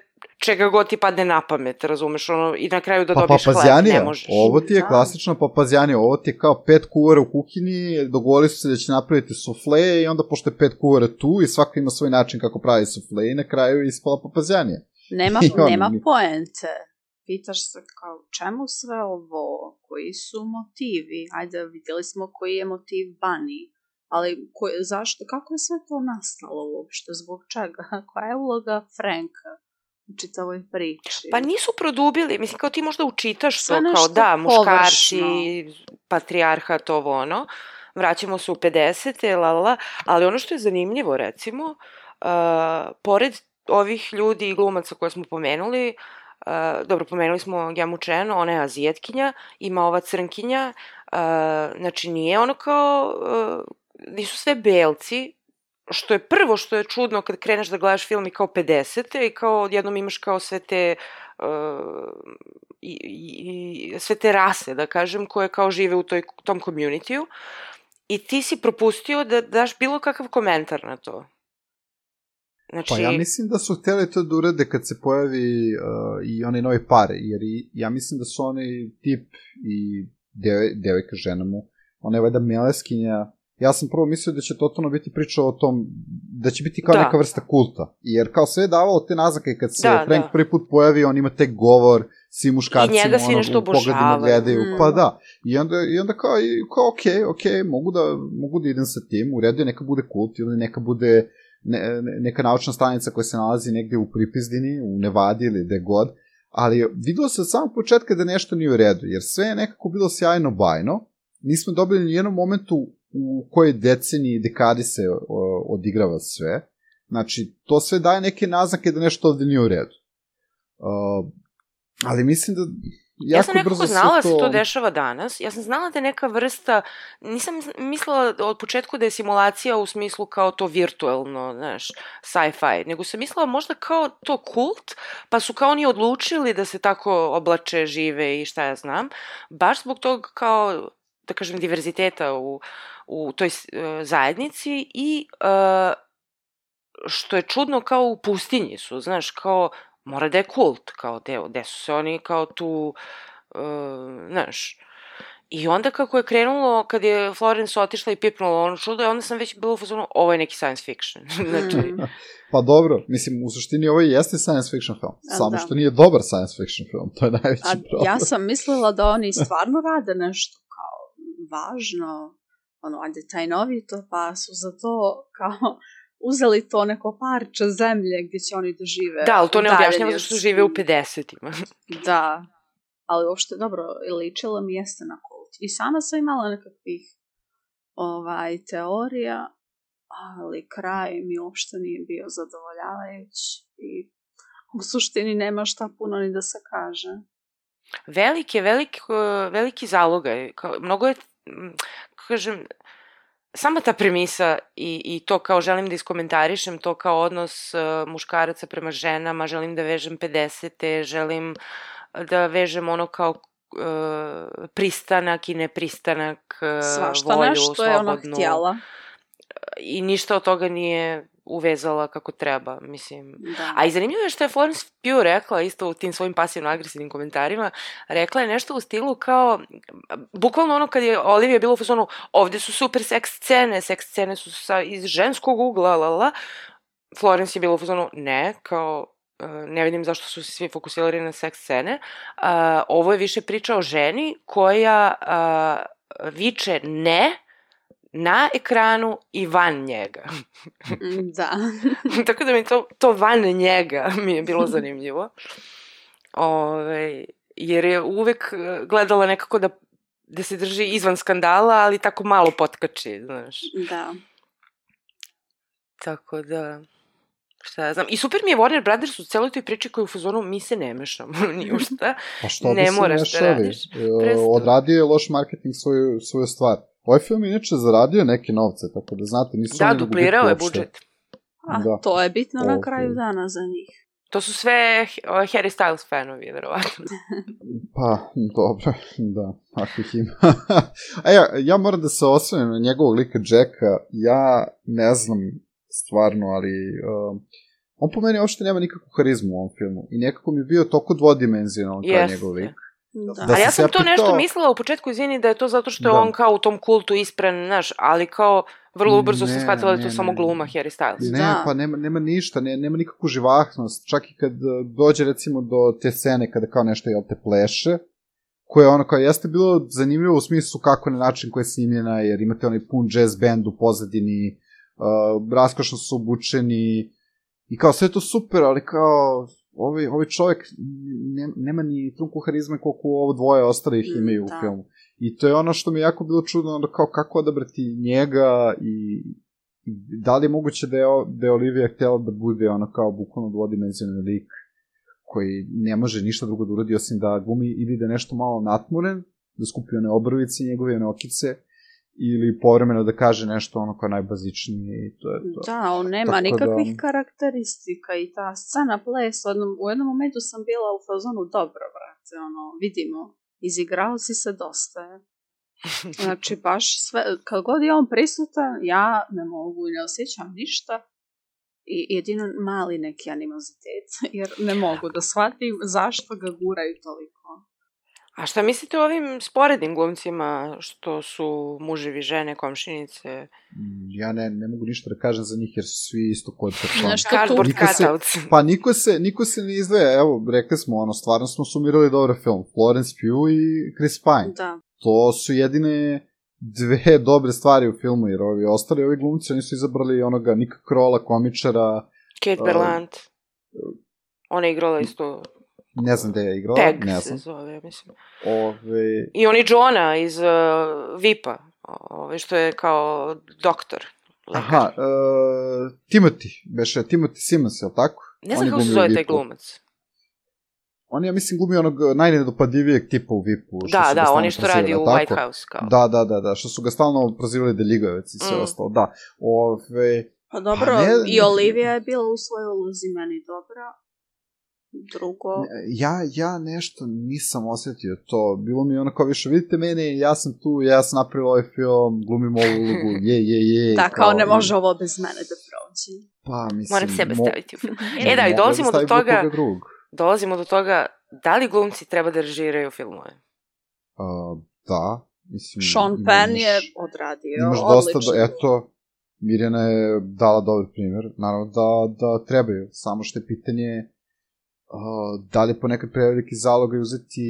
čega god ti padne na pamet, razumeš, ono, i na kraju da pa, dobiješ hleb, ne možeš. Ovo ti je da. klasično papazjanija, ovo ti je kao pet kuvara u kuhinji, dogovorili su se da će napraviti sufle i onda pošto je pet kuvara tu i svako ima svoj način kako pravi sufle i na kraju je ispala papazjanija. Nema, on, nema poente pitaš se kao čemu sve ovo, koji su motivi, ajde vidjeli smo koji je motiv Bunny, ali ko, zašto, kako je sve to nastalo uopšte, zbog čega, koja je uloga Franka u čitavoj priči? Pa nisu produbili, mislim kao ti možda učitaš to kao da, muškarci, patrijarhat, ovo ono, vraćamo se u 50. La, la, ali ono što je zanimljivo recimo, uh, pored ovih ljudi i glumaca koje smo pomenuli, uh, Uh, dobro, pomenuli smo Gemu Chen, ona je azijetkinja, ima ova crnkinja, uh, znači nije ono kao, uh, nisu sve belci, što je prvo što je čudno kad kreneš da gledaš film i kao 50. i kao odjednom imaš kao sve te uh, i, i, sve te rase, da kažem, koje kao žive u toj, tom community-u i ti si propustio da daš bilo kakav komentar na to. Znači... Pa ja mislim da su hteli to da urade kad se pojavi uh, i one nove pare, jer i, ja mislim da su oni tip i deve, devojka žena mu, ona je vajda meleskinja, ja sam prvo mislio da će totalno biti priča o tom, da će biti kao da. neka vrsta kulta, jer kao sve je davalo te nazake kad se da, Frank da. prvi put pojavi, on ima te govor, svi muškarcima, I njega svi nešto obožavaju. gledaju, mm. pa da. I onda, i onda kao, kao ok, ok, mogu da, mogu da idem sa tim, u redu je neka bude kult ili neka bude ne, neka naučna stanica koja se nalazi negde u Pripizdini, u Nevadi ili gde god, ali vidio se od samog početka da nešto nije u redu, jer sve je nekako bilo sjajno bajno, nismo dobili ni jednom momentu u kojoj deceniji i dekadi se o, odigrava sve, znači to sve daje neke naznake da nešto ovde nije u redu. Uh, ali mislim da jako ja sam nekako znala da to... se to dešava danas. Ja sam znala da je neka vrsta, nisam mislila od početku da je simulacija u smislu kao to virtuelno, znaš, sci-fi, nego sam mislila možda kao to kult, pa su kao oni odlučili da se tako oblače, žive i šta ja znam, baš zbog tog kao, da kažem, diverziteta u, u toj uh, zajednici i uh, što je čudno kao u pustinji su, znaš, kao mora da je kult, kao deo, gde su se oni kao tu, uh, znaš, I onda kako je krenulo, kad je Florence otišla i pipnula ono čudo, onda sam već bila u fazonu, ovo je neki science fiction. znači... Pa dobro, mislim, u suštini ovo jeste science fiction film, A, samo da. što nije dobar science fiction film, to je najveći A, problem. Ja sam mislila da oni stvarno rade nešto kao važno, ono, ajde, taj novi to, pa su za to kao uzeli to neko parče zemlje gdje će oni da žive. Da, ali to ne objašnjava zašto žive u 50-ima. da, ali uopšte dobro, ličilo mi jeste na kult. I sama sam imala nekakvih ovaj, teorija, ali kraj mi uopšte nije bio zadovoljavajući i u suštini nema šta puno ni da se kaže. Veliki je, veliki, veliki zalogaj. Mnogo je, kažem, sama ta premisa i, i to kao želim da iskomentarišem, to kao odnos uh, muškaraca prema ženama, želim da vežem 50. želim da vežem ono kao uh, pristanak i nepristanak, uh, Svašta volju, nešto slobodnu. je ona htjela. I ništa od toga nije uvezala kako treba, mislim. Da. A i zanimljivo je što je Florence Pugh rekla isto u tim svojim pasivno-agresivnim komentarima, rekla je nešto u stilu kao, bukvalno ono kad je Olivia bilo u fazonu, ovde su super seks scene, seks scene su sa, iz ženskog ugla, la, la, Florence je bilo u fazonu, ne, kao, e, ne vidim zašto su se svi fokusirali na seks scene. Uh, ovo je više priča o ženi koja uh, viče ne na ekranu i van njega. Mm, Da. Tako da mi to, to van njega mi je bilo zanimljivo. Ove, jer je uvek e, gledala nekako da, da se drži izvan skandala, ali tako malo potkači, znaš. Da. Tako da, šta ja znam. I super mi je Warner Brothers u celoj toj priči koju u fazonu mi se ne mešamo ni u šta. Pa što Ne bi se moraš da mešali? radiš. E. Odradio je loš marketing svoju, svoju stvar. Ovaj film je inače zaradio neke novce, tako da znate, nisu Da, oni na duplirao je budžet. A, Da. to je bitno na Ok. kraju dana za njih. To su sve Harry Styles fanovi, verovatno. Pa, dobro, da, ako ih ima. A ja, ja moram da se osvrnem na njegovog lika Jacka, ja ne znam stvarno, ali um, on po meni uopšte nema nikakvu harizmu u ovom filmu i nekako mi je bio toliko dvodimenzionalan kao Jeste. njegov lik. Da. Da A ja sam to nešto mislila u početku, izvini, da je to zato što je Da. on kao u tom kultu ispren, znaš, ali kao vrlo ubrzo sam shvatila da je to ne, samo gluma Harry Styles. Ne, Da. pa nema, nema ništa, ne, nema nikakvu živahnost, čak i kad uh, dođe recimo do te scene kada kao nešto jel te pleše, koje ono kao jeste bilo zanimljivo u smislu kako na način koja je snimljena, jer imate onaj pun jazz band u pozadini, uh, raskošno su obučeni, i kao sve je to super, ali kao ovaj, ovaj čovjek ne, nema ni trunku harizme koliko ovo dvoje ostalih Mm, imaju u da. filmu. I to je ono što mi je jako bilo čudno, onda kao kako odabrati njega i da li je moguće da je, da je Olivia htjela da bude ono kao bukvalno dvodimenzionalni lik koji ne može ništa drugo da uradi osim da glumi ili da nešto malo natmuren, da skupi one obrvice njegove, one okice, ili povremeno da kaže nešto ono kao najbazičnije i to je to. Da, on nema Tako da- nikakvih karakteristika i ta scena ples, u jednom, u jednom momentu sam bila u fazonu dobro, brate, ono, vidimo, izigrao si se dosta. je." Znači, baš sve, kad god je on prisutan, ja ne mogu i ne osjećam ništa. I jedino mali neki animozitet, jer ne mogu da shvatim zašto ga guraju toliko. A šta mislite o ovim sporednim glumcima, što su muževi, žene, komšinice? Mm, Ja ne, ne mogu ništa da kažem za njih jer su svi isto kod persona. Nešto Cardboard Niko se- cutouts. Pa niko se, niko se ne izdvaja, evo, rekli smo, ono, stvarno smo sumirali dobar film. Florence Pugh i Chris Pine. Da, To su jedine dve dobre stvari u filmu, jer ovi ostali, ovi glumci, oni su izabrali onoga Nika Krola, komičara, Kate Uh, Berlant. Ona je igrala isto ne znam gde je igrala, Peg ne se znam. zove, mislim. Ove, I on i Johna iz uh, VIP-a, ovaj, što je kao doktor. lekar. aha, uh, Timothy, beše Timothy Simmons, je li tako? ne znam kako se zove taj glumac. On je, ja mislim, glumio onog najnedopadljivijeg tipa u VIP-u. što Da, da, oni što radi u White? House, kao. Da, da, da, da, što su ga stalno prozivali da ljigavac i sve Mm. ostalo, da. Ove, pa dobro, Pa ne- i Olivia je bila u svojoj ulozi meni dobra. Drugo, ja, ja nešto nisam osetio to. Bilo mi je kao više, vidite mene, ja sam tu, ja sam napravio ovaj film, glumim ovu ulogu, je, je, je. da, kao ne može ovo bez mene da prođe. Pa, mislim... Moram sebe mo- staviti u film. E da, i mogla dolazimo do stavi bilo toga, dolazimo do toga da li glumci treba da režiraju filmove. A, da, mislim... Sean imaš- Penn je odradio Imaš dosta, odlično. do, eto, Mirjana je dala dobar primjer, naravno da, da trebaju, samo što je pitanje uh, da li ponekad preveliki zalog uzeti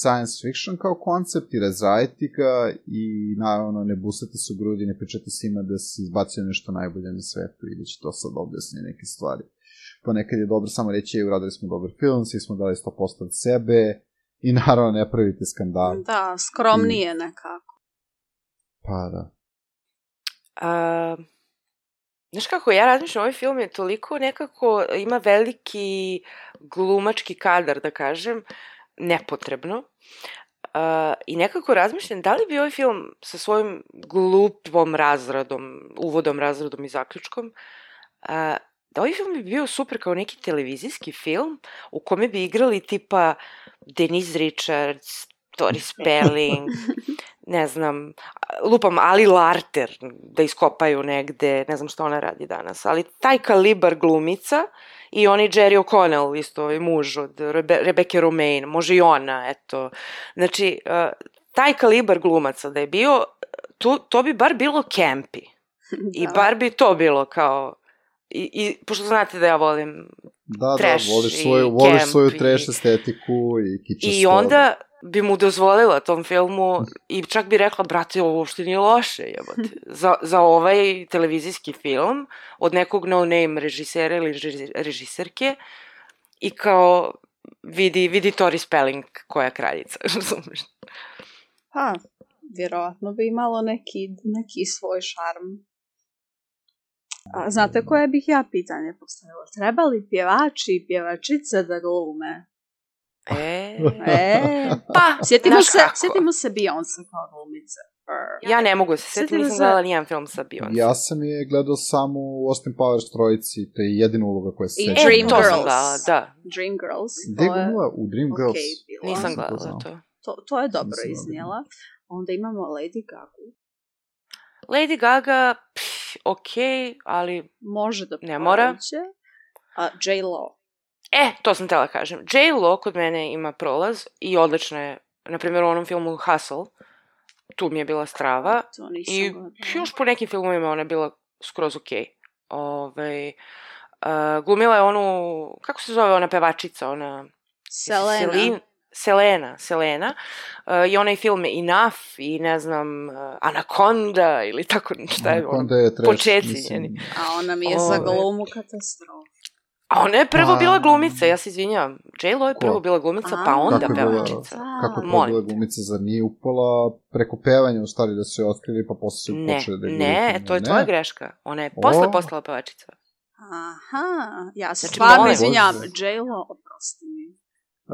science fiction kao koncept i razraditi ga i naravno ne busati se u grudi, ne pričati svima da se izbacio nešto najbolje na svetu i da će to sad objasniti neke stvari. Ponekad je dobro samo reći, je, uradili smo dobar film, svi smo dali 100% od sebe i naravno ne pravite skandal. Da, skromnije nekako. Pa da. A, znaš kako, ja razmišljam, ovaj film je toliko nekako, ima veliki glumački kadar, da kažem, nepotrebno. Uh, I nekako razmišljam da li bi ovaj film sa svojim glupom razradom, uvodom, razradom i zaključkom, uh, da ovaj film bi bio super kao neki televizijski film u kome bi igrali tipa Denise Richards, Tori Spelling, ne znam, lupam, Ali Larter da iskopaju negde, ne znam šta ona radi danas, ali taj kalibar glumica i oni Jerry O'Connell, isto ovaj muž od Rebe Rebeke Romaine, može i ona, eto. Znači, uh, taj kalibar glumaca da je bio, to, to bi bar bilo kempi. I Da. bar bi to bilo kao I, i pošto znate da ja volim Da, trash da, voliš i svoju, voliš camp svoju i- trash estetiku i kičasto. I onda bi mu dozvolila tom filmu i čak bi rekla, brate, ovo uopšte nije loše, jebote. Za, za ovaj televizijski film od nekog no-name režisera ili reži- režiserke i kao vidi, vidi Tori Spelling koja je kraljica, razumeš? Pa, vjerovatno bi imalo neki, neki svoj šarm. A, znate koje bih ja pitanje postavila? Treba li pjevači i pjevačice da glume? E, E, pa, sjetimo znaš se, kako. sjetimo se Beyoncé kao glumice. Brr. Ja ne mogu se setiti, Sjetimo nisam se- gledala nijedan film sa Beyoncé. Ja sam je gledao samo u Austin Powers trojici, to je jedina uloga koja se I sećam. Dream e, Girls. gledala, da. Dream Girls. Gde je glumila? U Dream Girls. okej bilo. Nisam gledala to. To, to je dobro Nisam iznijela. Onda imamo Lady Gaga. Lady Gaga, pff, okej, ali Može da Ne mora. A J-Lo. E, to sam tela kažem. J-Lo kod mene ima prolaz i odlična je, na primjer u onom filmu Hustle, tu mi je bila strava To nisam i još po nekim filmovima ona je bila skroz okej. Ovaj, uh, glumila je onu, kako se zove ona pevačica, ona... Selena. Selin- Selena, Selena. Uh, I onaj film Enough i ne znam, uh, Anaconda ili tako šta je ono. Onda je trash, počeci mislim, njeni. A ona mi je za Ove. glumu katastrofa. A ona je prvo Pa- bila glumica, ja se izvinjavam. J-Lo je Ko? prvo bila glumica, A. pa onda Kako je bila- pevačica. Kako je te. glumica, zar nije upala preko pevanja u stvari da su je otkrili pa posle su Ne, počeli da je ne, glumite? to je Ne? tvoja greška. Ona je posle O. postala pevačica. Aha, ja se Znači, stvarno izvinjam. J-Lo, oprosti.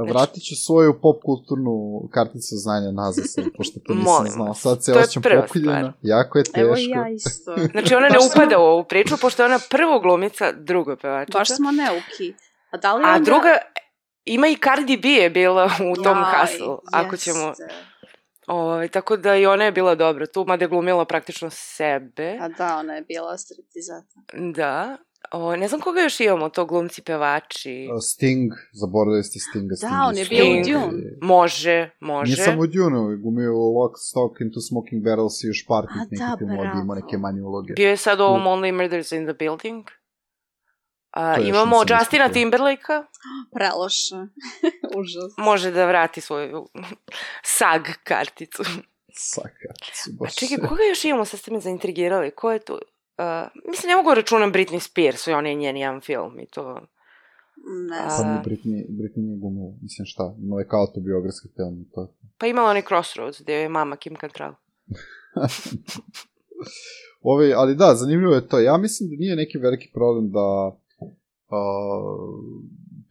Vratit ću svoju pop kulturnu karticu znanja nazad sad, pošto to nisam Molim znao. vas. Sad se osjećam pokuljena, jako je teško. Evo ja isto. Znači ona ne upada u ovu priču, pošto je ona prvo glumica, drugo pevačica. Baš smo neuki. A da li A onda... druga, ima i Cardi B je bila u tom Jaj, Hustle, ako ćemo... jeste. Ovaj, tako da i ona je bila dobra tu, mada je glumila praktično sebe. A da, ona je bila striptizata. Da. O, ne znam koga još imamo, to glumci, pevači. Sting, zaboravili ste Stinga. Sting on je bio u. Dune. Može, može. Nije samo u Dune, gumio u Lock, Stock into Smoking Barrels i još par A tih da, nekih filmova gdje ima neke manje uloge. Bio je sad u ovom Only Murders in the Building. A, imamo Justina. Timberlake-a. Preloše. Užas. Može da vrati svoju SAG karticu. Su A baš... čekaj, koga još imamo? Sad ste me zaintrigirali. Ko je tu? Uh, mislim, ne mogu da računam Britney Spears, on je njen jedan film i to... Ne Pa znam. nije Britney, Britney nije gumila, mislim šta, imala je kao autobiografski film i to. Pa imala onaj Crossroads, gde je mama Kim Cattrall. Ove, ali da, zanimljivo je to. Ja mislim da nije neki veliki problem da uh,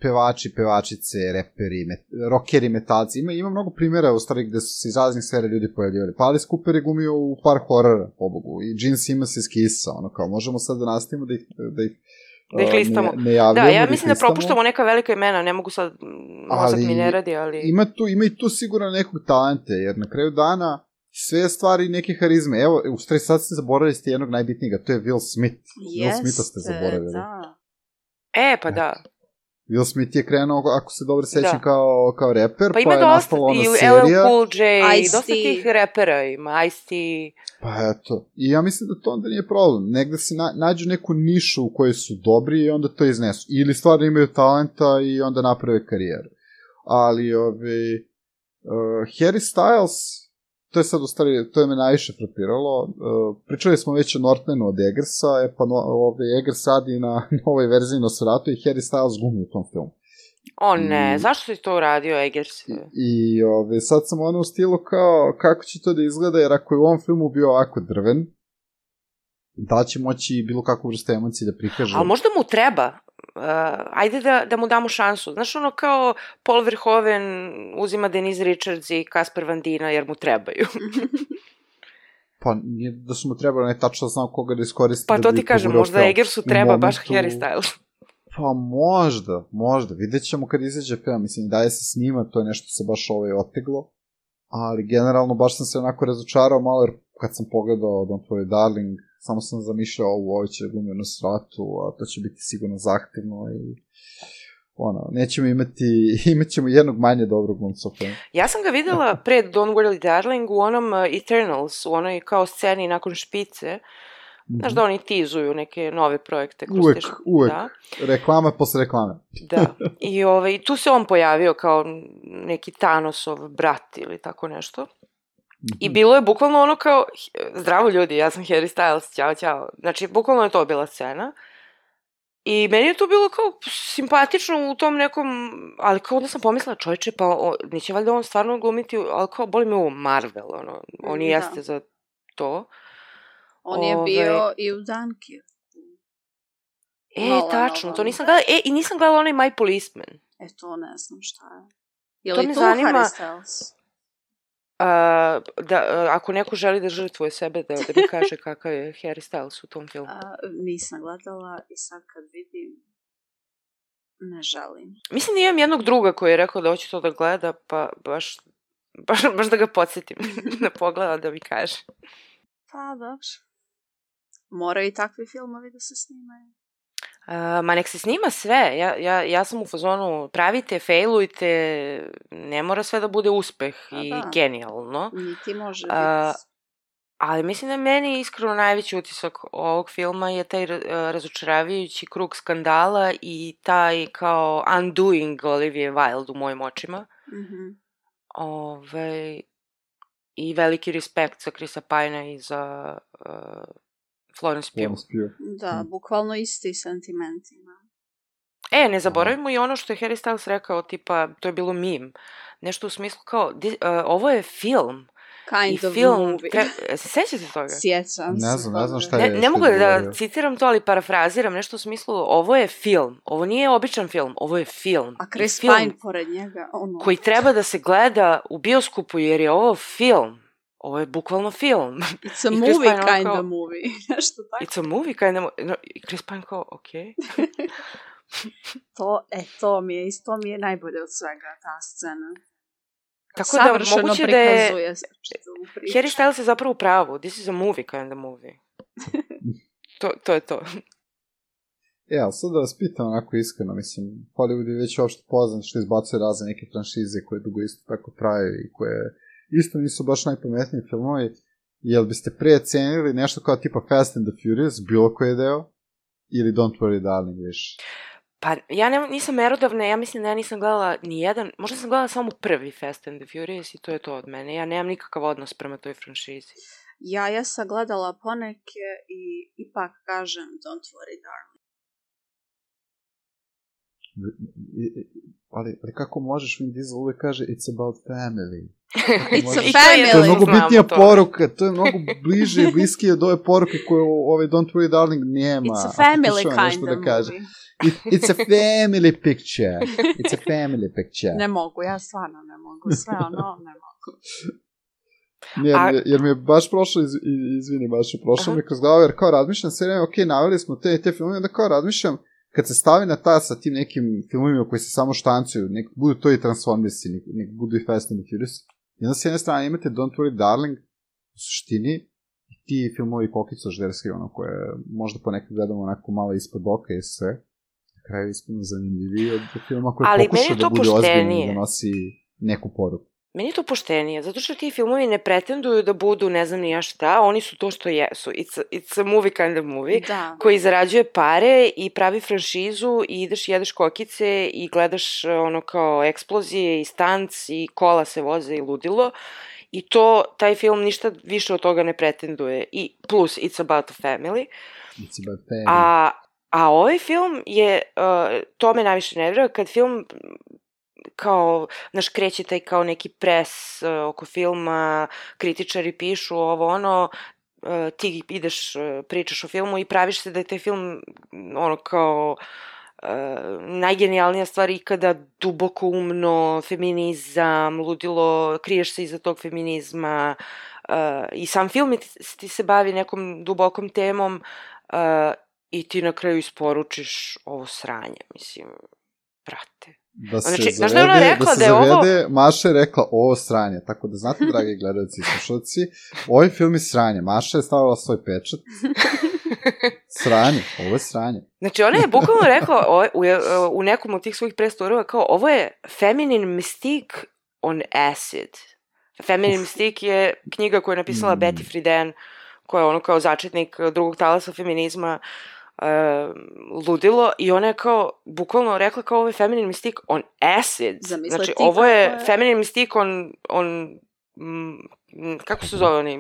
pevači, pevačice, reperi, met, rockeri, metalci, ima, ima mnogo primjera u stvari gde su se iz raznih sfera ljudi pojavljivali. Pa Alice Cooper je glumio u par horora, pobogu, i Gene Simmons iz Kisa, ono kao, možemo sad da nastavimo da ih, da ih, Da ih uh, listamo. Ne, ne javljamo, Da, ja ih mislim da listamo. propuštamo neka velika imena, ne mogu sad, mozak Ali mi ne radi, ali... Ima tu, ima i tu sigurno nekog talente, jer na kraju dana sve stvari neke harizme. Evo, u stvari sad ste zaboravili ste jednog najbitnijega, to je Will Smith. Will Smitha ste zaboravili. da. E, pa da. Will Smith je krenuo, ako se dobro sećam, Da. kao, kao reper, Pa pa, je dosta, nastala ona i LL serija. Cool J, Ice-T. dosta tih repera ima, Ice-T. Pa eto, i ja mislim da to onda nije problem. Negde se na, nađu neku nišu u kojoj su dobri i onda to iznesu. Ili stvarno imaju talenta i onda naprave karijeru. Ali, ove, uh, Harry Styles, to je sad u stvari, to je me najviše frapiralo. Uh, pričali smo već o Northmanu od Eggersa, e pa no, ove, Eggers radi na novoj verziji Nosferatu i Harry Styles glumi u tom filmu. O ne, I- zašto si to uradio, Eggers? I, i ove, sad sam ono u stilu kao kako će to da izgleda, jer ako je u ovom filmu bio ovako drven, da će moći bilo kakvu vrstu emocije da prikaže? Ali možda mu treba. Uh, ajde da, da mu damo šansu. Znaš, ono kao Paul Verhoeven uzima Denise Richards i Kasper Van Dina jer mu trebaju. Pa nije da su mu trebali ne tačno znao koga da iskoristi. Pa da to ti kažem, možda film. Eggersu U treba baš momentu- Harry Styles. Pa možda, možda. Vidjet ćemo kad izađe film. Mislim, daje se snima, to je nešto se baš ovaj oteglo. Ali generalno baš sam se onako razočarao malo, jer kad sam pogledao Don't Worry Darling, samo sam zamišljao ovo će glumio na sratu, a to će biti sigurno zahtevno i ono, nećemo imati, imat ćemo jednog manje dobrog glumca. Ja sam ga videla pred Don't Worry Darling u onom uh, Eternals, u onoj kao sceni nakon špice, Znaš da oni tizuju neke nove projekte. kroz Uvek, te š- uvek. Da, Reklama posle reklame. da. I ovaj, tu se on pojavio kao neki Thanosov brat ili tako nešto. I bilo je bukvalno ono kao, zdravo ljudi, ja sam Harry Styles, ćao, ćao. Znači, bukvalno je to bila scena. I meni je to bilo kao simpatično u tom nekom, ali kao onda sam pomislila, čovječe, pa o, neće valjda on stvarno glumiti, ali kao boli me ovo Marvel, ono, on i Da. jeste za to. On je Ovaj. bio i u Dunkirku. E, Nolanovom. tačno, to nisam gledala, e, i nisam gledala onaj My Policeman. E, to ne znam šta je. Je To li me tu zanima- Harry Styles? A, da, ako neko želi da žrtvuje sebe, da, da mi kaže kakav je Harry Styles u tom filmu. A, nisam gledala i sad kad vidim, ne želim. Mislim da imam jednog druga koji je rekao da hoće to da gleda, pa baš, baš, baš da ga podsjetim da pogleda da mi kaže. Pa, dobro. Moraju i takvi filmovi da se snimaju. A, ma nek se snima sve, ja, ja, ja sam u fazonu pravite, failujte, ne mora sve da bude uspeh A i da. genijalno. Niti može A, biti. Ali mislim da meni iskreno najveći utisak ovog filma je taj ra- razočaravajući krug skandala i taj kao undoing Olivia Wilde u mojim očima. Mhm. Ove, I veliki respekt za Krisa Pajna i za uh, Florence Pugh. Florence Pugh. Da, Mm. bukvalno isti sentimentima. E, ne zaboravimo i ono što je Harry Styles rekao, tipa, to je bilo mim. Nešto u smislu kao, di, uh, ovo je film. Kind I of film, movie. tre, se sećate toga? Sjećam se. Ne znam, ne znam šta je. Ne, ne mogu da govorio. citiram to, ali parafraziram nešto u smislu, ovo je film. Ovo nije običan film, ovo je film. A Chris film Pine pored njega, ono... koji treba da se gleda u bioskopu jer je ovo film. Ovo je bukvalno film. It's a movie kind kao- of movie. Nešto tako. It's a movie kind of... No, i Chris Pine kao, okej. To, e, to mi je, isto mi je najbolje od svega, ta scena. Tako da Savršeno moguće da je... Harry Styles je zapravo u pravu. This is a movie kind of movie. to, to je to. E, ali sad da vas pitam onako iskreno, mislim, Hollywood je već uopšte poznat što izbacuje razne neke franšize koje dugo isto tako traju i koje isto nisu baš najpametniji filmovi. Jel biste pre cenili nešto kao tipa Fast and the Furious, bilo koji deo, ili Don't Worry Darling više? Pa ja ne, nisam merodavna, ja mislim da ja nisam gledala ni jedan, možda sam gledala samo prvi Fast and the Furious i to je to od mene. Ja nemam nikakav odnos prema toj franšizi. Ja, ja sam gledala poneke i ipak kažem Don't worry darling. Ali, ali kako možeš, Vin Diesel uvek kaže It's about family. It's a I to je- To je family. mnogo bitnija to. poruka, to je mnogo bliže i bliskije od ove poruke koje ovaj Don't Worry Darling nema. It's a family kind nešto of da kaže. movie. It, it's a family picture. It's a family picture. Ne mogu, ja stvarno ne mogu. Sve ono, ne mogu. Ne, jer, A- jer mi je baš prošlo, iz, izvini, baš je prošlo Aha. mi kroz glavu, jer kao razmišljam sve vreme, ok, naveli smo te i te filmove, onda kao razmišljam, kad se stavi na ta sa tim nekim filmovima koji se samo štancuju, nek budu to i Transformersi, nek, nek budu i Fast and Furious, i onda s jedne strane imate Don't Worry Darling, u suštini, i ti filmovi kokico žderski, ono, koje možda ponekad gledamo onako malo ispod oka i sve, na kraju ispuno zanimljiviji od filma koji pokuša da bude ozbiljno i da nosi neku poruku. Meni je to poštenije, zato što ti filmovi ne pretenduju da budu ne znam ni ja šta, oni su to što jesu. It's a, it's a movie kind of movie. Da. koji zarađuje pare i pravi franšizu i ideš i jedeš kokice i gledaš ono kao eksplozije i stanc i kola se voze i ludilo i to, taj film ništa više od toga ne pretenduje i plus It's about a family It's about family. a, a ovaj film je, uh, to me najviše nervira kad film kao, znaš, kreće taj kao neki pres uh, oko filma, kritičari pišu ovo ono, uh, ti ideš, uh, pričaš o filmu i praviš se da je taj film ono kao uh, najgenijalnija stvar ikada, duboko umno, feminizam, ludilo, kriješ se iza tog feminizma uh, i sam film ti se bavi nekom dubokom temom uh, i ti na kraju isporučiš ovo sranje, mislim, brate. Da se Znači, zavede, da je ona rekla da se da je ovo- zavede, Maša je rekla ovo sranje, tako da znate, dragi gledalci i slušalci, ovaj film je sranje, Maša je stavila svoj pečat, sranje, ovo je sranje. Znači, ona je bukvalno rekla o, u, u nekom od tih svojih prestorova kao, ovo je Feminine Mystique on Acid. Feminine Mystique je knjiga koju je napisala Mm. Betty Friedan, koja je ono kao začetnik drugog talasa feminizma, uh, ludilo i ona je kao, bukvalno rekla kao ovo je feminine mystique on acid. Zamisli znači, ovo je, je- feminine mystique on, on mm, kako se zove oni,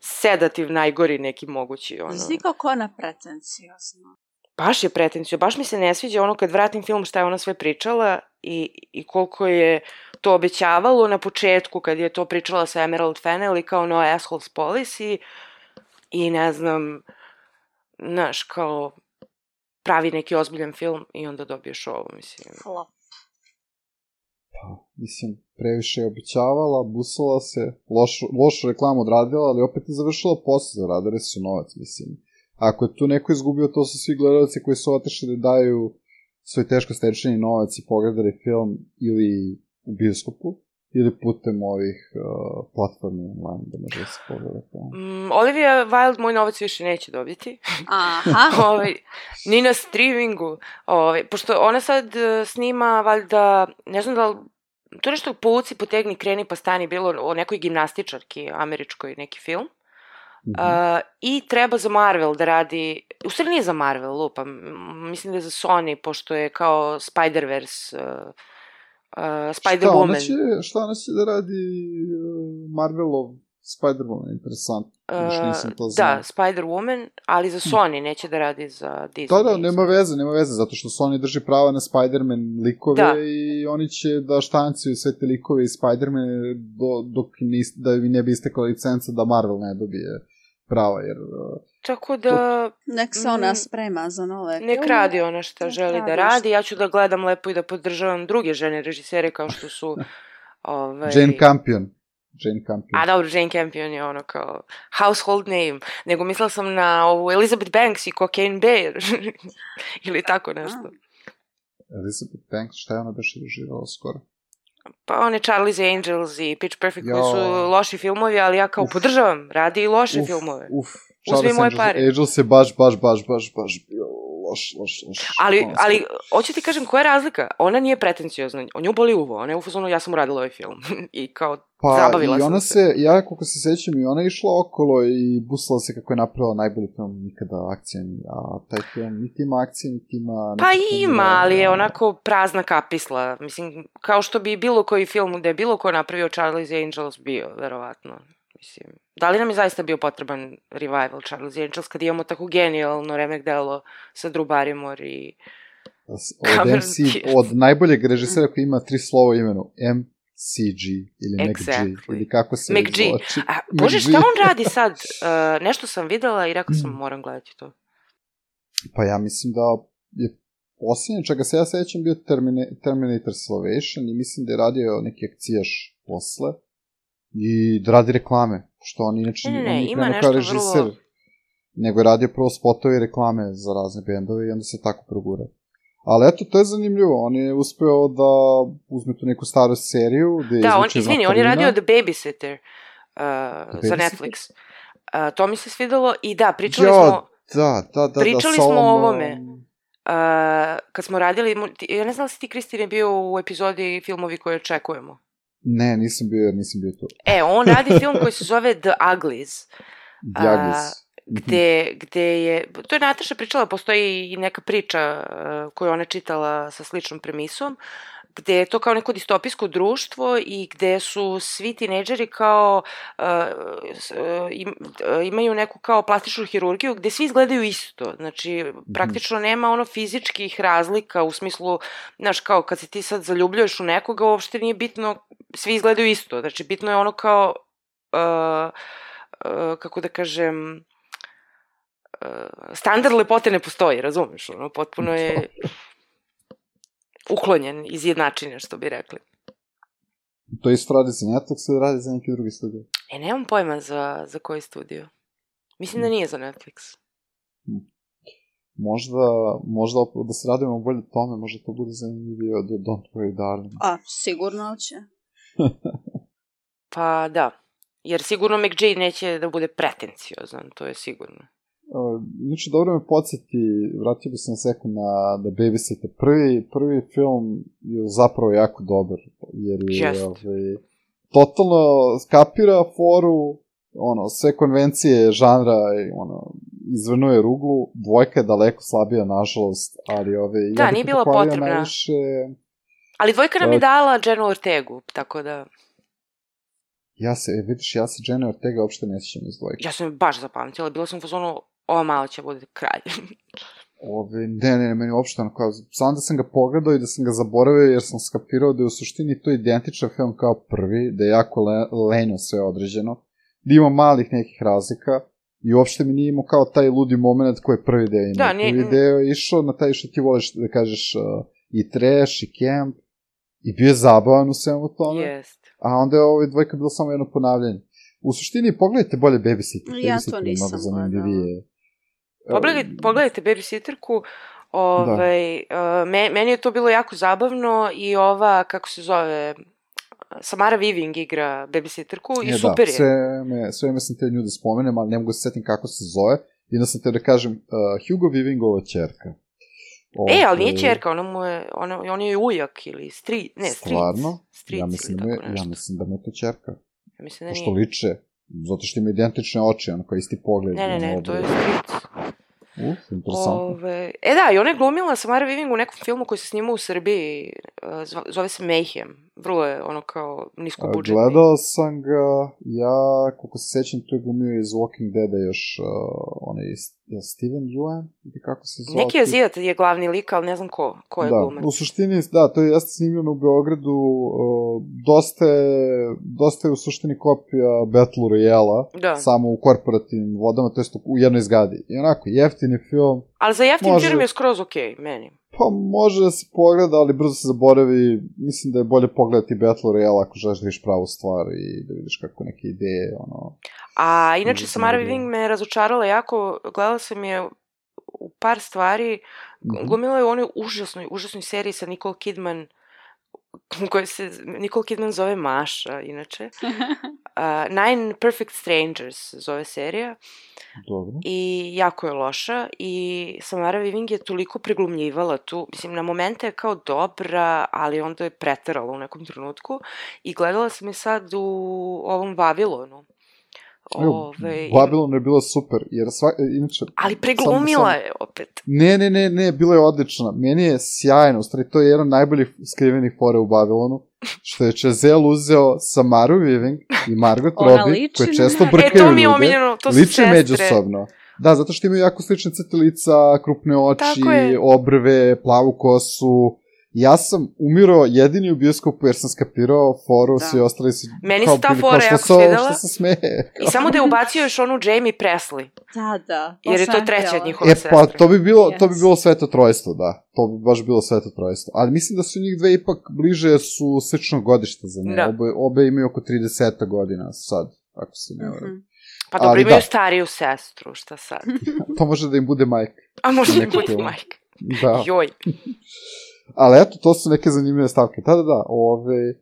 sedativ najgori neki mogući. Ono. Znaš ti kako ona pretencijozna? baš je pretencio, baš mi se ne sviđa ono kad vratim film šta je ona sve pričala i, i koliko je to obećavalo na početku kad je to pričala sa Emerald Fennell i kao no assholes policy i ne znam, znaš, kao pravi neki ozbiljan film i onda dobiješ ovo, mislim. Flop. Pa, mislim, previše je obećavala, busala se, lošu, lošu reklamu odradila, ali opet je završila posao, zaradili su novac, mislim. Ako je tu neko izgubio, to su svi gledalci koji su otešli da daju svoj teško stečeni novac i pogledali film ili u bioskopu, ili putem ovih uh, platformi online da može da se pogleda film. Mm, Olivia Wilde moj novac više neće dobiti. Aha. ovaj, ni na streamingu. Ovaj, pošto ona sad e, snima, valjda, ne znam da li, to nešto povuci, potegni, kreni pa stani, bilo o nekoj gimnastičarki američkoj neki film. Mhm. Uh, I treba za Marvel da radi, u stvari nije za Marvel, lupam, m, mislim da je za Sony, pošto je kao Spider-Verse, uh, uh, Spider-Woman. Šta ona, će, šta ona će da radi uh, Marvelov Spider-Man, interesantno. Još Uh, nisam to znao. da, Spider-Woman, ali za Sony, neće da radi za Disney. Da, da, nema veze, nema veze, zato što Sony drži prava na Spider-Man likove Da. i oni će da štanciju sve te likove iz Spider-Man do, dok nis, da ne bi istekla licenca da Marvel ne dobije prava, jer uh, Tako da, Nek se ona Mm. sprema za nove nek radi ona šta Nek želi da radi radi. Ja ću da gledam lepo i da podržavam druge žene režisere kao što su... ovaj, Jane Campion. Jane Campion. A dobro, Jane Campion je ono kao household name. Nego mislila sam na ovu Elizabeth Banks i Cocaine Bear. Ili tako nešto. Elizabeth Banks, šta je ona baš režirala skoro? Pa one Charlie's Angels i Pitch Perfect koji su loši filmovi, ali ja kao Uf. podržavam, radi i loše Uf, filmove. Uf, Uzmi Charles moje Angels, pare. Angels je baš, baš, baš, baš, baš bio loš, loš, loš. Ali, Ono, ali, hoću ti kažem, koja je razlika? Ona nije pretenciozna, on nju boli uvo, ona je u fazonu, ja sam uradila ovaj film. I kao, Pa, zabavila i ona se. se, ja koliko se sećam, i ona je išla okolo i busala se kako je napravila najbolji film nikada akcijani, a taj film niti ima akcije, niti ima... Pa ima, mire, ali je onako prazna kapisla. Mislim, kao što bi bilo koji film da je bilo ko napravio Charlie's Angels bio, verovatno. Mislim, da li nam je zaista bio potreban revival Charlie's Angels kad imamo tako genijalno remek delo sa Drew Barrymore i... Od, MC, od najboljeg režisera koji ima tri slova u imenu, MCG ili McG, Exactly. ili kako se McG. izvlači. A, bože, šta on radi sad? Uh, nešto sam videla i rekla sam Mm. moram gledati to. Pa ja mislim da je posljednje čega se ja sećam bio Termina, Terminator Salvation i mislim da je radio neki akcijaš posle i da radi reklame, što on inače Ne, ne, on ne, ima krenuo kao nešto režiser, vrlo- nego je radio prvo spotove i reklame za razne bendove i onda se tako progura. Ali eto, to je zanimljivo, on je uspeo da uzme tu neku staru seriju, gde Da, on, izvini, on je radio The Babysitter uh, za Babysitter? Netflix. Uh, to mi se svidelo i da, pričali Jo, smo... Da, da, da, Pričali da, smo o ovom, ovome. um, Uh, kad smo radili, ja ne znam da li si ti, Kristine, bio u epizodi filmovi koje očekujemo. Ne, nisam bio, nisam bio tu. E, on radi film koji se zove The Uglies, Jagis. gde, gde je, to je Nataša pričala, postoji i neka priča uh, koju ona čitala sa sličnom premisom, gde je to kao neko distopijsko društvo i gde su svi tinejdžeri kao uh, im, uh, imaju neku kao plastičnu hirurgiju gde svi izgledaju isto. Znači, praktično nema ono fizičkih razlika u smislu, znaš, kao kad se ti sad zaljubljuješ u nekoga, uopšte nije bitno, svi izgledaju isto. Znači, bitno je ono kao, uh, uh, kako da kažem, standard lepote ne postoji, razumeš? Ono, potpuno je uklonjen iz jednačine, što bi rekli. To isto radi za Netflix ili radi za neki drugi studio? E, nemam pojma za, za koji studio. Mislim da nije za Netflix. Možda, možda op- da se radimo bolje tome, možda to bude zanimljivije od Don't Worry Darling. A, sigurno će. Pa da. Jer sigurno McJ neće da bude pretenciozan, to je sigurno. Inače, dobro me podsjeti, vratio bi se na sekund na The Babysitter. Prvi, prvi film je zapravo jako dobar, jer je Jest. ovaj, totalno skapira foru ono, sve konvencije žanra ono, izvrnuje ruglu, dvojka je daleko slabija, nažalost, ali ove... Da, ja nije bila potrebna. Najviše, Ali dvojka nam je Uh, dala Jennu Ortegu, tako da ja se, e, vidiš, ja se Jenna Ortega uopšte ne sjećam iz dvojke. ja sam baš zapamtila. Bila sam u fazonu, ova malo će bude kralj. Ove, ne, ne, ne, meni uopšte ono kao, samo da sam ga pogledao i da sam ga zaboravio jer sam skapirao da je u suštini to identičan film kao prvi, da je jako le, lenjo sve određeno, da ima malih nekih razlika i uopšte mi nije imao kao taj ludi moment koji je prvi deo imao. Da, nije- Prvi deo je išao na taj što ti voliš da kažeš uh, i trash i camp i bio je zabavan u svemu tome, Jest. a onda je ovaj dvojka bilo samo jedno ponavljanje. U suštini, pogledajte bolje Babysitter. Ja to Babysitter je nisam zanimljivije. Pogledaj, pogledajte Babysitterku, ovaj, uh, me, meni je to bilo jako zabavno i ova, kako se zove, Samara Weaving igra Babysitterku i E, super da, je. sve me, sve me sam te nju da spomenem, ali ne mogu se setim kako se zove. I da sam te da kažem, uh, Hugo Weavingova čerka. E, ali nije Ovaj, čerka, ona mu je, ona, on je ujak ili stri, ne, stric. Stvarno? Stric ja mislim, da ili tako ja mislim da me to čerka. Ja mislim da Pošto nije. liče, zato što ima identične oči, ono kao isti pogled. Ne, ne, ne, to je stric. Uf, interesantno. Ove, e da, i ona je glumila Samara Weaving u nekom filmu koji se snima u Srbiji, zva- zove se Mayhem. Vrlo je ono kao nisko budžetni. Gledao sam ga, ja, koliko se sećam, tu je glumio iz Walking Deada još uh, onaj, je Steven Yeun, ili kako se zove? Neki azijat je glavni lik, ali ne znam ko, ko je da, glumac. u suštini, da, to je jeste snimljeno u Beogradu, uh, dosta je, dosta je u suštini kopija Battle Royale-a, Da. samo u korporativnim vodama, to jest u jednoj zgadi. I onako, jeftini film, Ali za jeftin Može- film je skroz okej, meni. Pa može da se pogleda, ali brzo se zaboravi, mislim da je bolje pogledati Battle Royale ako želiš da vidiš pravu stvar i da vidiš kako neke ideje, ono, A inače, Samara vidio. Weaving me razočarala jako, gledala sam je u par stvari, Mhm. glumila je u onoj užasnoj, užasnoj seriji sa Nicole Kidman, u kojoj se Nicole Kidman zove Maša, inače. Uh, Nine Perfect Strangers zove serija dobro. i jako je loša i Samara Weaving je toliko preglumljivala tu, mislim na momente je kao dobra, ali onda je preterala u nekom trenutku i gledala sam je sad u ovom Vavilonu. Ove, Babylon je bila super, jer sva, inače... ali preglumila sam- je opet. Ne, ne, ne, ne, bilo je odlično. Meni je sjajno, u stvari to je jedan najboljih skrivenih fora u Babylonu, što je Chazelle uzeo Samaru Weaving i Margot Robbie, liči koje često brkaju E, to mi je omiljeno, to su liče sestre. međusobno. Da, zato što imaju jako slične crte lica, krupne oči, obrve, plavu kosu. Ja sam umirao jedini u bioskopu jer sam skapirao foru, Da. svi ostali su... Meni se ta fora jako ovo- svidela. Što se smeje? I samo da je ubacio još onu Jamie Presley, Da, da. jer je to treća htjela. od njihova E, pa, sestra. to bi bilo, to bi Yes. bilo sveto trojstvo, da. To bi baš bilo sveto trojstvo. Ali mislim da su njih dve ipak bliže, jer su slično godište za nje. Da. Obe, obe imaju oko 30 godina sad, ako se ne varam. Mhm. Pa dobro, ali imaju da. stariju sestru, šta sad? To može da im bude majka. A možda im Neko bude majka. Da. Joj. Ali eto, to su neke zanimljive stavke. Da, da, da, ove...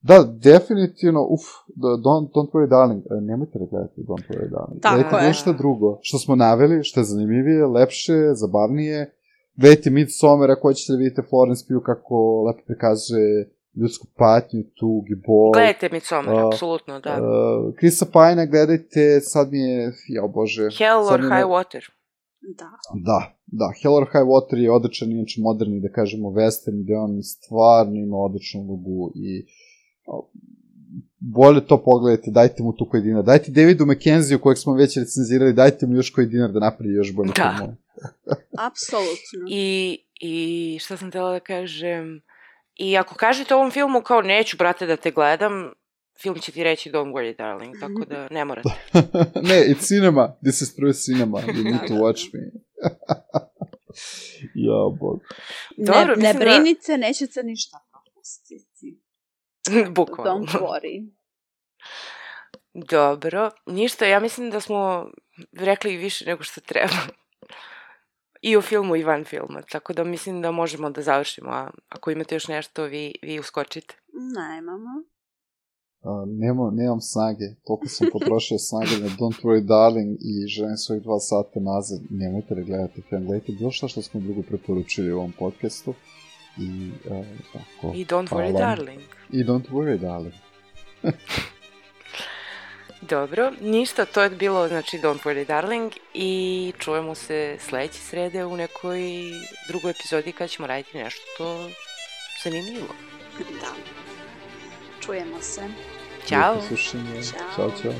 Da, definitivno, uf, da, don't, don't worry darling, E, nemojte da gledate Don't worry darling. Tako Gledajte je. nešto drugo, što smo naveli, što je zanimljivije, lepše, zabavnije. Gledajte Midsommar, ako hoćete da vidite Florence Pugh kako lepo prikazuje ljudsku patnju, tug i bol. Gledajte Midsommar, A, apsolutno, da. Uh, Krisa Pajna gledajte, sad mi je, ja bože. Hell or mi je- High Water. Da. Da, da, Hell or High Water je odličan, inače moderni, da kažemo, western, gde on stvarno ima odličnu ulogu i bolje to pogledajte, dajte mu tu koji dinar. Dajte Davidu McKenzie, kojeg smo već recenzirali, dajte mu još koji dinar da napravi još bolje Da. filmove. Apsolutno. I, I šta sam tela da kažem... I ako kažete ovom filmu kao neću, brate, da te gledam, film će ti reći Don't worry, darling, tako da ne morate. ne, it's cinema. This is true cinema. You need to Da, da, watch me. ja, bog. Dobro, ne, ne mislim da- brinite, nećete ništa propustiti. Bukvalno. Don't worry. Dobro, ništa, ja mislim da smo rekli više nego što treba. I o filmu i van filma, tako da mislim da možemo da završimo, a ako imate još nešto, vi, vi uskočite. Nemamo. Nema, nemam snage. Toliko sam potrošio snage na Don't Worry Darling i želim svojih dva sata nazad. Nemojte da gledate film. Gledajte bilo šta što smo drugo preporučili u ovom podcastu. I, uh, tako. I don't worry, Hvala. darling. I Don't Worry Darling. Dobro, ništa, to je bilo, znači, Don't Worry Darling i čujemo se sledeće srede u nekoj drugoj epizodi kad ćemo raditi nešto zanimljivo. Da. Čujemo se. Ćao! Lijepo slušanje. Ćao. Ćao, čao.